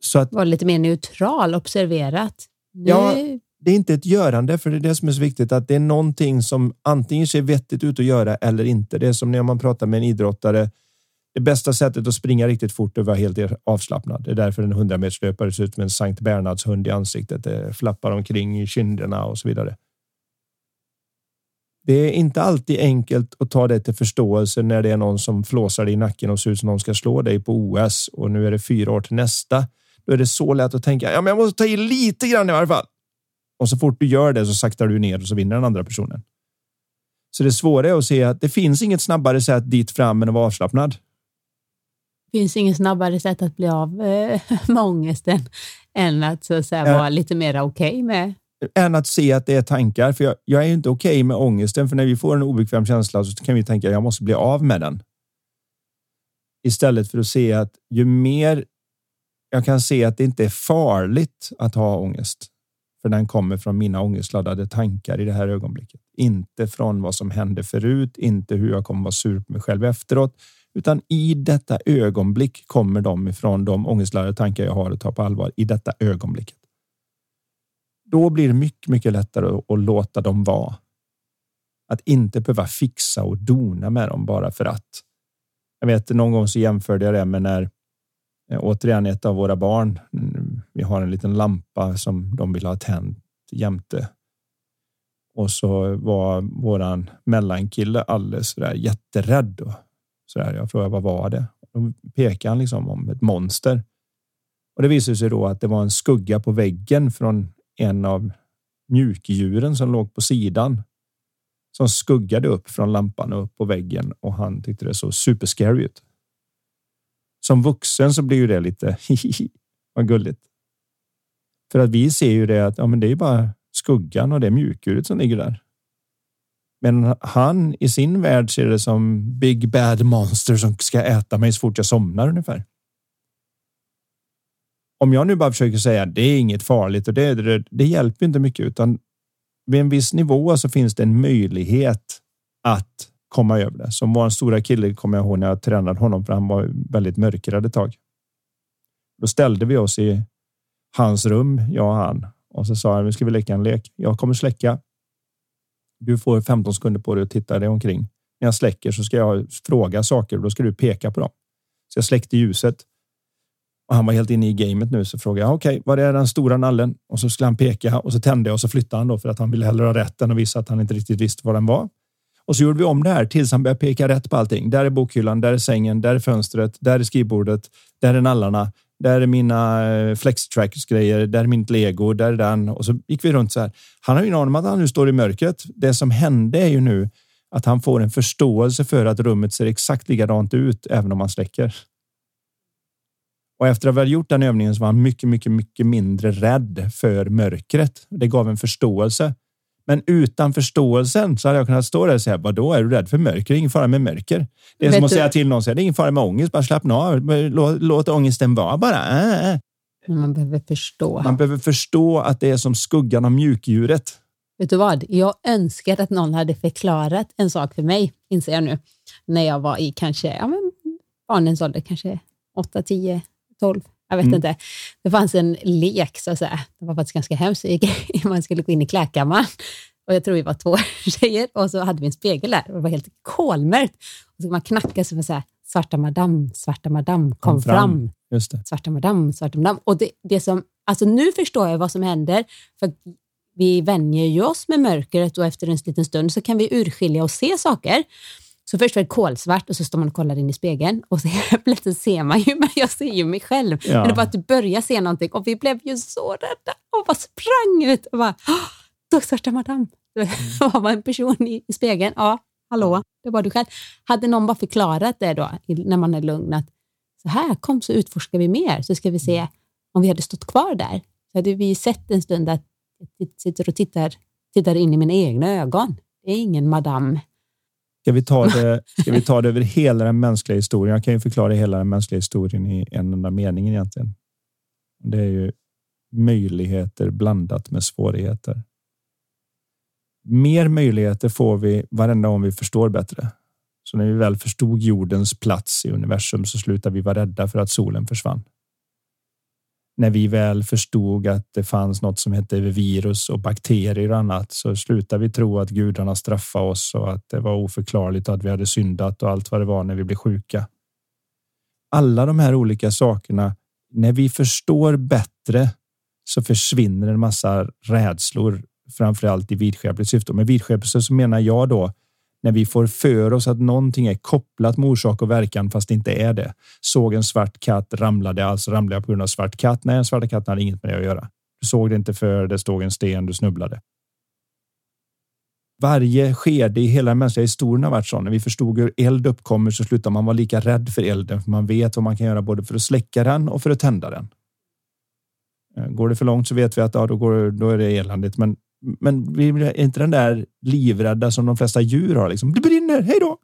[SPEAKER 1] Så att, Var lite mer neutral, observerat.
[SPEAKER 2] Nu. Ja, det är inte ett görande, för det är det som är så viktigt, att det är någonting som antingen ser vettigt ut att göra eller inte. Det är som när man pratar med en idrottare. Det bästa sättet att springa riktigt fort är att vara helt avslappnad. Det är därför en 100 meterslöpare ser ut som en Sankt Bernhards hund i ansiktet. Det flappar omkring i kinderna och så vidare. Det är inte alltid enkelt att ta det till förståelse när det är någon som flåsar dig i nacken och ser ut som någon ska slå dig på OS och nu är det fyra år till nästa. Då är det så lätt att tänka, ja, men jag måste ta i lite grann i varje fall. Och så fort du gör det så saktar du ner och så vinner den andra personen. Så det svåra är att se att det finns inget snabbare sätt dit fram än att vara avslappnad.
[SPEAKER 1] Det finns inget snabbare sätt att bli av eh, <laughs> med ångesten än att, så att säga, vara lite mer okej okay med
[SPEAKER 2] än att se att det är tankar. För jag, jag är inte okej okay med ångesten, för när vi får en obekväm känsla så kan vi tänka att jag måste bli av med den. Istället för att se att ju mer jag kan se att det inte är farligt att ha ångest, för den kommer från mina ångestladdade tankar i det här ögonblicket. Inte från vad som hände förut, inte hur jag kommer vara sur på mig själv efteråt, utan i detta ögonblick kommer de ifrån de ångestladdade tankar jag har att ta på allvar i detta ögonblicket då blir det mycket, mycket lättare att låta dem vara. Att inte behöva fixa och dona med dem bara för att. Jag vet någon gång så jämförde jag det med när eh, återigen ett av våra barn. Vi har en liten lampa som de vill ha tänd jämte. Och så var våran mellankille alldeles så där jätterädd. Och så där. Jag frågade vad var det? Då pekade han liksom om ett monster. Och det visade sig då att det var en skugga på väggen från en av mjukdjuren som låg på sidan som skuggade upp från lampan och upp på väggen och han tyckte det såg superscary ut. Som vuxen så blir ju det lite <laughs> vad gulligt. För att vi ser ju det att ja, men det är bara skuggan och det mjukdjuret som ligger där. Men han i sin värld ser det som big bad monster som ska äta mig så fort jag somnar ungefär om jag nu bara försöker säga det är inget farligt och det, det, det hjälper inte mycket, utan vid en viss nivå så finns det en möjlighet att komma över det. Som vår stora kille kommer jag ihåg när jag tränade honom, för han var väldigt mörkrädd ett tag. Då ställde vi oss i hans rum, jag och han, och så sa jag, nu ska vi leka en lek. Jag kommer släcka. Du får 15 sekunder på dig att titta dig omkring. När jag släcker så ska jag fråga saker och då ska du peka på dem. Så jag släckte ljuset och han var helt inne i gamet nu så frågade jag okej, okay, var är den stora nallen? Och så skulle han peka och så tände jag och så flyttade han då för att han ville hellre ha rätt än att visa att han inte riktigt visste vad den var. Och så gjorde vi om det här tills han började peka rätt på allting. Där är bokhyllan, där är sängen, där är fönstret, där är skrivbordet, där är nallarna, där är mina eh, flextrackers grejer, där är mitt lego, där är den. Och så gick vi runt så här. Han har ju ingen aning om att han nu står i mörkret. Det som hände är ju nu att han får en förståelse för att rummet ser exakt likadant ut även om man släcker. Och efter att ha gjort den övningen så var han mycket, mycket, mycket mindre rädd för mörkret. Det gav en förståelse. Men utan förståelsen så hade jag kunnat stå där och säga, vad då är du rädd för mörker? Det är ingen fara med mörker. Det är Vet som att du... säga till någon, det är ingen fara med ångest, bara slappna av, låt, låt ångesten vara bara. Äh, äh.
[SPEAKER 1] Man behöver förstå.
[SPEAKER 2] Man behöver förstå att det är som skuggan av mjukdjuret.
[SPEAKER 1] Vet du vad? Jag önskar att någon hade förklarat en sak för mig, inser jag nu, när jag var i kanske ja, men barnens ålder, kanske 8, 10, 12. Jag vet mm. inte. Det fanns en lek, så att säga. Det var faktiskt ganska hemskt. <laughs> Man skulle gå in i klädkammaren och jag tror vi var två <laughs> tjejer och så hade vi en spegel där och det var helt kolmörkt. Och så man knacka så så här, svarta madam, svarta madam, kom, kom fram. fram. Svarta madam, svarta madam. Och det, det som, alltså nu förstår jag vad som händer, för vi vänjer ju oss med mörkret och efter en liten stund så kan vi urskilja och se saker. Så först var det kolsvart och så står man och kollar in i spegeln och så <laughs> plötsligt ser man ju mig, jag ser ju mig själv. Ja. Men det var att du börjar se någonting och vi blev ju så rädda och bara sprang ut och bara, då svarta madam. <laughs> Det var en person i, i spegeln. Ja, hallå, det var du själv. Hade någon bara förklarat det då, när man är lugn, att så här, kom så utforskar vi mer, så ska vi se om vi hade stått kvar där. Så hade vi sett en stund att jag sitter och tittar, tittar in i mina egna ögon. Det är ingen madam
[SPEAKER 2] Ska vi, ta det, ska vi ta det över hela den mänskliga historien? Jag kan ju förklara hela den mänskliga historien i en enda mening egentligen. Det är ju möjligheter blandat med svårigheter. Mer möjligheter får vi varenda gång vi förstår bättre. Så när vi väl förstod jordens plats i universum så slutade vi vara rädda för att solen försvann när vi väl förstod att det fanns något som hette virus och bakterier och annat så slutade vi tro att gudarna straffade oss och att det var oförklarligt att vi hade syndat och allt vad det var när vi blev sjuka. Alla de här olika sakerna, när vi förstår bättre så försvinner en massa rädslor, framför allt i vidskepligt syfte. Med vidskepelse så menar jag då när vi får för oss att någonting är kopplat med orsak och verkan fast det inte är det. Såg en svart katt, ramlade, alltså ramlade jag på grund av svart katt. Nej, en svarta katt hade inget med det att göra. Du såg det inte för det stod en sten, du snubblade. Varje skede i hela den mänskliga historien har varit så. När vi förstod hur eld uppkommer så slutar man vara lika rädd för elden, för man vet vad man kan göra både för att släcka den och för att tända den. Eh, går det för långt så vet vi att ja, då, går, då är det eländigt, men men vi är inte den där livrädda som de flesta djur har. Liksom, det brinner, hej då!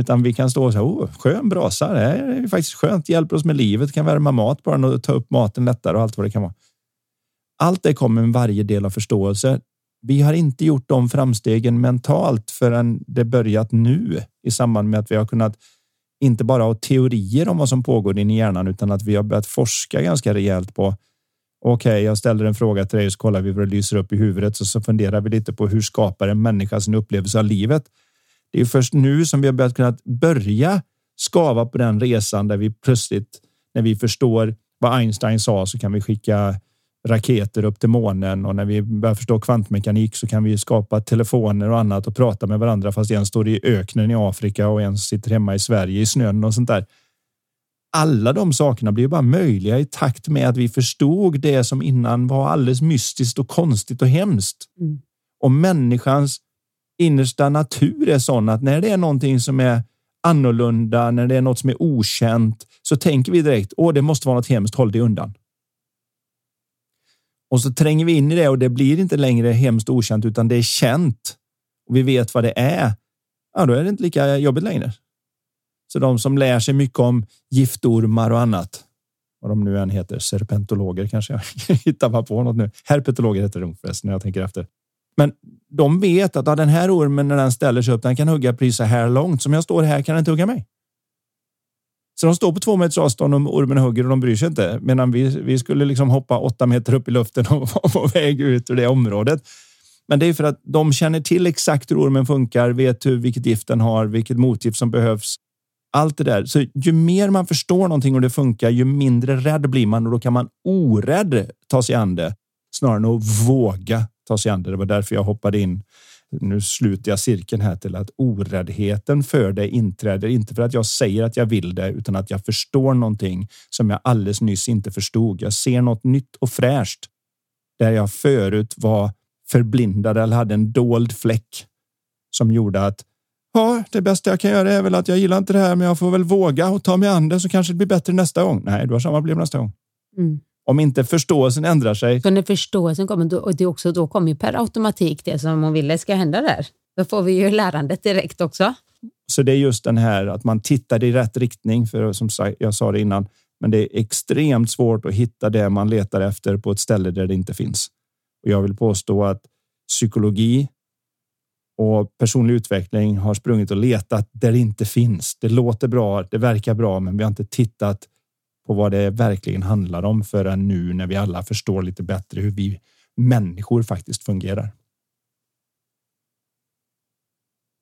[SPEAKER 2] Utan vi kan stå och säga, oh, skön brasa, det är faktiskt skönt, hjälper oss med livet, kan värma mat på den och ta upp maten lättare och allt vad det kan vara. Allt det kommer med varje del av förståelse. Vi har inte gjort de framstegen mentalt förrän det börjat nu i samband med att vi har kunnat inte bara ha teorier om vad som pågår in i hjärnan utan att vi har börjat forska ganska rejält på Okej, okay, jag ställer en fråga till dig och så kollar vi vad det lyser upp i huvudet och så funderar vi lite på hur skapar en människa sin upplevelse av livet? Det är först nu som vi har börjat kunna börja skava på den resan där vi plötsligt när vi förstår vad Einstein sa så kan vi skicka raketer upp till månen och när vi börjar förstå kvantmekanik så kan vi skapa telefoner och annat och prata med varandra fast en står i öknen i Afrika och en sitter hemma i Sverige i snön och sånt där alla de sakerna blir bara möjliga i takt med att vi förstod det som innan var alldeles mystiskt och konstigt och hemskt. Mm. Och människans innersta natur är sån att när det är någonting som är annorlunda, när det är något som är okänt, så tänker vi direkt, åh, det måste vara något hemskt, håll dig undan. Och så tränger vi in i det och det blir inte längre hemskt okänt, utan det är känt. Och vi vet vad det är. Ja, då är det inte lika jobbigt längre. Så de som lär sig mycket om giftormar och annat, vad de nu än heter, serpentologer kanske jag <laughs> hittar på något nu. Herpetologer heter de förresten när jag tänker efter. Men de vet att den här ormen när den ställer sig upp, den kan hugga precis så här långt. Som jag står här kan den inte hugga mig. Så de står på två meters avstånd och ormen hugger och de bryr sig inte. Medan vi, vi skulle liksom hoppa åtta meter upp i luften och <laughs> vara på väg ut ur det området. Men det är för att de känner till exakt hur ormen funkar, vet hur, vilket gift den har, vilket motgift som behövs. Allt det där. Så ju mer man förstår någonting och det funkar, ju mindre rädd blir man och då kan man orädd ta sig an det snarare än att våga ta sig an det. Det var därför jag hoppade in. Nu sluter jag cirkeln här till att oräddheten för det inträder inte för att jag säger att jag vill det, utan att jag förstår någonting som jag alldeles nyss inte förstod. Jag ser något nytt och fräscht där jag förut var förblindad eller hade en dold fläck som gjorde att ja, det bästa jag kan göra är väl att jag gillar inte det här, men jag får väl våga och ta mig an det så kanske det blir bättre nästa gång. Nej, du har samma problem nästa gång. Mm. Om inte förståelsen ändrar sig.
[SPEAKER 1] Så när förståelsen kommer, och det också, då kommer per automatik det som hon ville ska hända där. Då får vi ju lärandet direkt också.
[SPEAKER 2] Så det är just den här att man tittar i rätt riktning. För som jag sa det innan, men det är extremt svårt att hitta det man letar efter på ett ställe där det inte finns. Och jag vill påstå att psykologi och personlig utveckling har sprungit och letat där det inte finns. Det låter bra, det verkar bra, men vi har inte tittat på vad det verkligen handlar om förrän nu när vi alla förstår lite bättre hur vi människor faktiskt fungerar.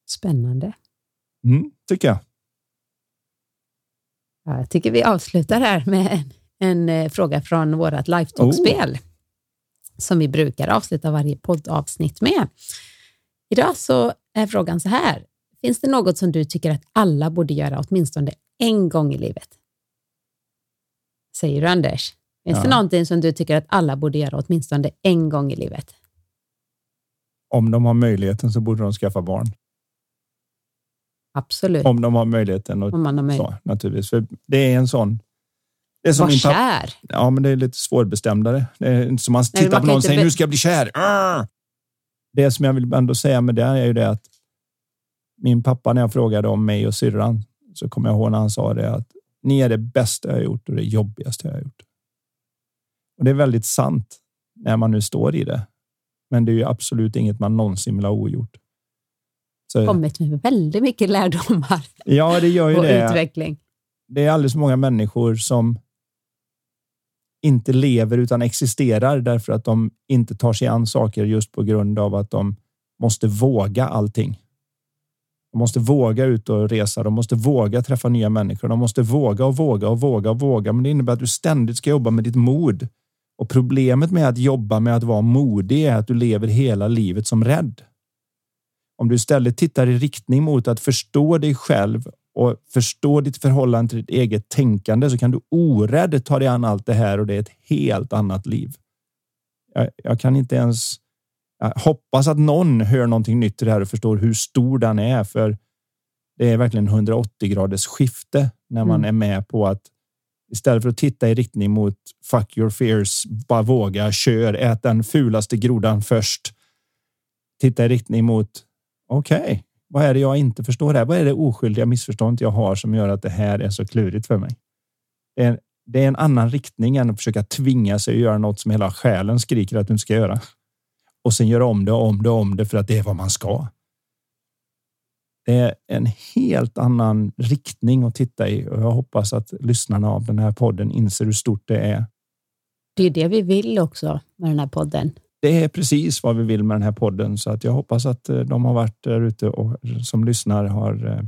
[SPEAKER 1] Spännande.
[SPEAKER 2] Mm, tycker jag.
[SPEAKER 1] Ja, jag tycker vi avslutar här med en, en eh, fråga från vårt Lifetalk-spel oh. som vi brukar avsluta varje poddavsnitt med. Idag så är frågan så här. Finns det något som du tycker att alla borde göra åtminstone en gång i livet? Säger du Anders? Finns ja. det någonting som du tycker att alla borde göra åtminstone en gång i livet?
[SPEAKER 2] Om de har möjligheten så borde de skaffa barn.
[SPEAKER 1] Absolut.
[SPEAKER 2] Om de har möjligheten. Och
[SPEAKER 1] Om man har möjlighet.
[SPEAKER 2] Så, naturligtvis. För det är en sån...
[SPEAKER 1] Det är som Var kär?
[SPEAKER 2] Ja, men det är lite svårbestämdare. Det är inte som man tittar Nej, på någon och säger nu ska jag bli kär. Det som jag vill ändå säga med det är ju det att min pappa när jag frågade om mig och syrran så kommer jag ihåg när han sa det att ni är det bästa jag har gjort och det jobbigaste jag har gjort. Och det är väldigt sant när man nu står i det. Men det är ju absolut inget man någonsin vill ha ogjort.
[SPEAKER 1] Så, kommit med väldigt mycket lärdomar.
[SPEAKER 2] Ja, det gör ju
[SPEAKER 1] och
[SPEAKER 2] det.
[SPEAKER 1] Utveckling.
[SPEAKER 2] Det är alldeles för många människor som inte lever utan existerar därför att de inte tar sig an saker just på grund av att de måste våga allting. De måste våga ut och resa. De måste våga träffa nya människor. De måste våga och våga och våga och våga. Men det innebär att du ständigt ska jobba med ditt mod. Och problemet med att jobba med att vara modig är att du lever hela livet som rädd. Om du istället tittar i riktning mot att förstå dig själv och förstå ditt förhållande till ditt eget tänkande så kan du orädd ta dig an allt det här och det är ett helt annat liv. Jag, jag kan inte ens hoppas att någon hör någonting nytt i det här och förstår hur stor den är, för det är verkligen 180 graders skifte när man mm. är med på att istället för att titta i riktning mot fuck your fears, bara våga, kör, ät den fulaste grodan först. Titta i riktning mot okej, okay, vad är det jag inte förstår här? Vad är det oskyldiga missförståndet jag har som gör att det här är så klurigt för mig? Det är, det är en annan riktning än att försöka tvinga sig att göra något som hela själen skriker att du inte ska göra och sen göra om det och om det och om det för att det är vad man ska. Det är en helt annan riktning att titta i och jag hoppas att lyssnarna av den här podden inser hur stort det är.
[SPEAKER 1] Det är det vi vill också med den här podden.
[SPEAKER 2] Det är precis vad vi vill med den här podden så att jag hoppas att eh, de har varit där ute och som lyssnar har eh,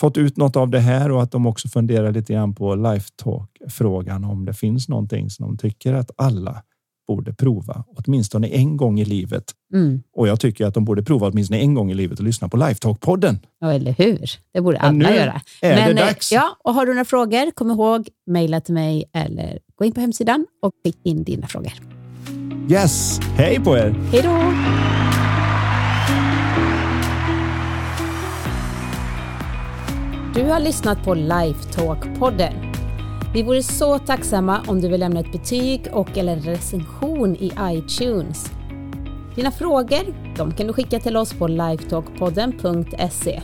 [SPEAKER 2] fått ut något av det här och att de också funderar lite grann på lifetalk frågan om det finns någonting som de tycker att alla borde prova åtminstone en gång i livet. Mm. Och jag tycker att de borde prova åtminstone en gång i livet och lyssna på Lifetalk-podden.
[SPEAKER 1] Ja, eller hur? Det borde alla nu göra.
[SPEAKER 2] Är Men, det eh, dags.
[SPEAKER 1] Ja, och har du några frågor, kom ihåg, mejla till mig eller gå in på hemsidan och skicka in dina frågor.
[SPEAKER 2] Yes, hej på er!
[SPEAKER 1] Hej då! Du har lyssnat på Lifetalk-podden vi vore så tacksamma om du vill lämna ett betyg och eller recension i iTunes. Dina frågor de kan du skicka till oss på lifetalkpodden.se.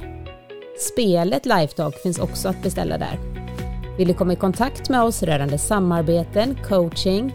[SPEAKER 1] Spelet Lifetalk finns också att beställa där. Vill du komma i kontakt med oss rörande samarbeten, coaching,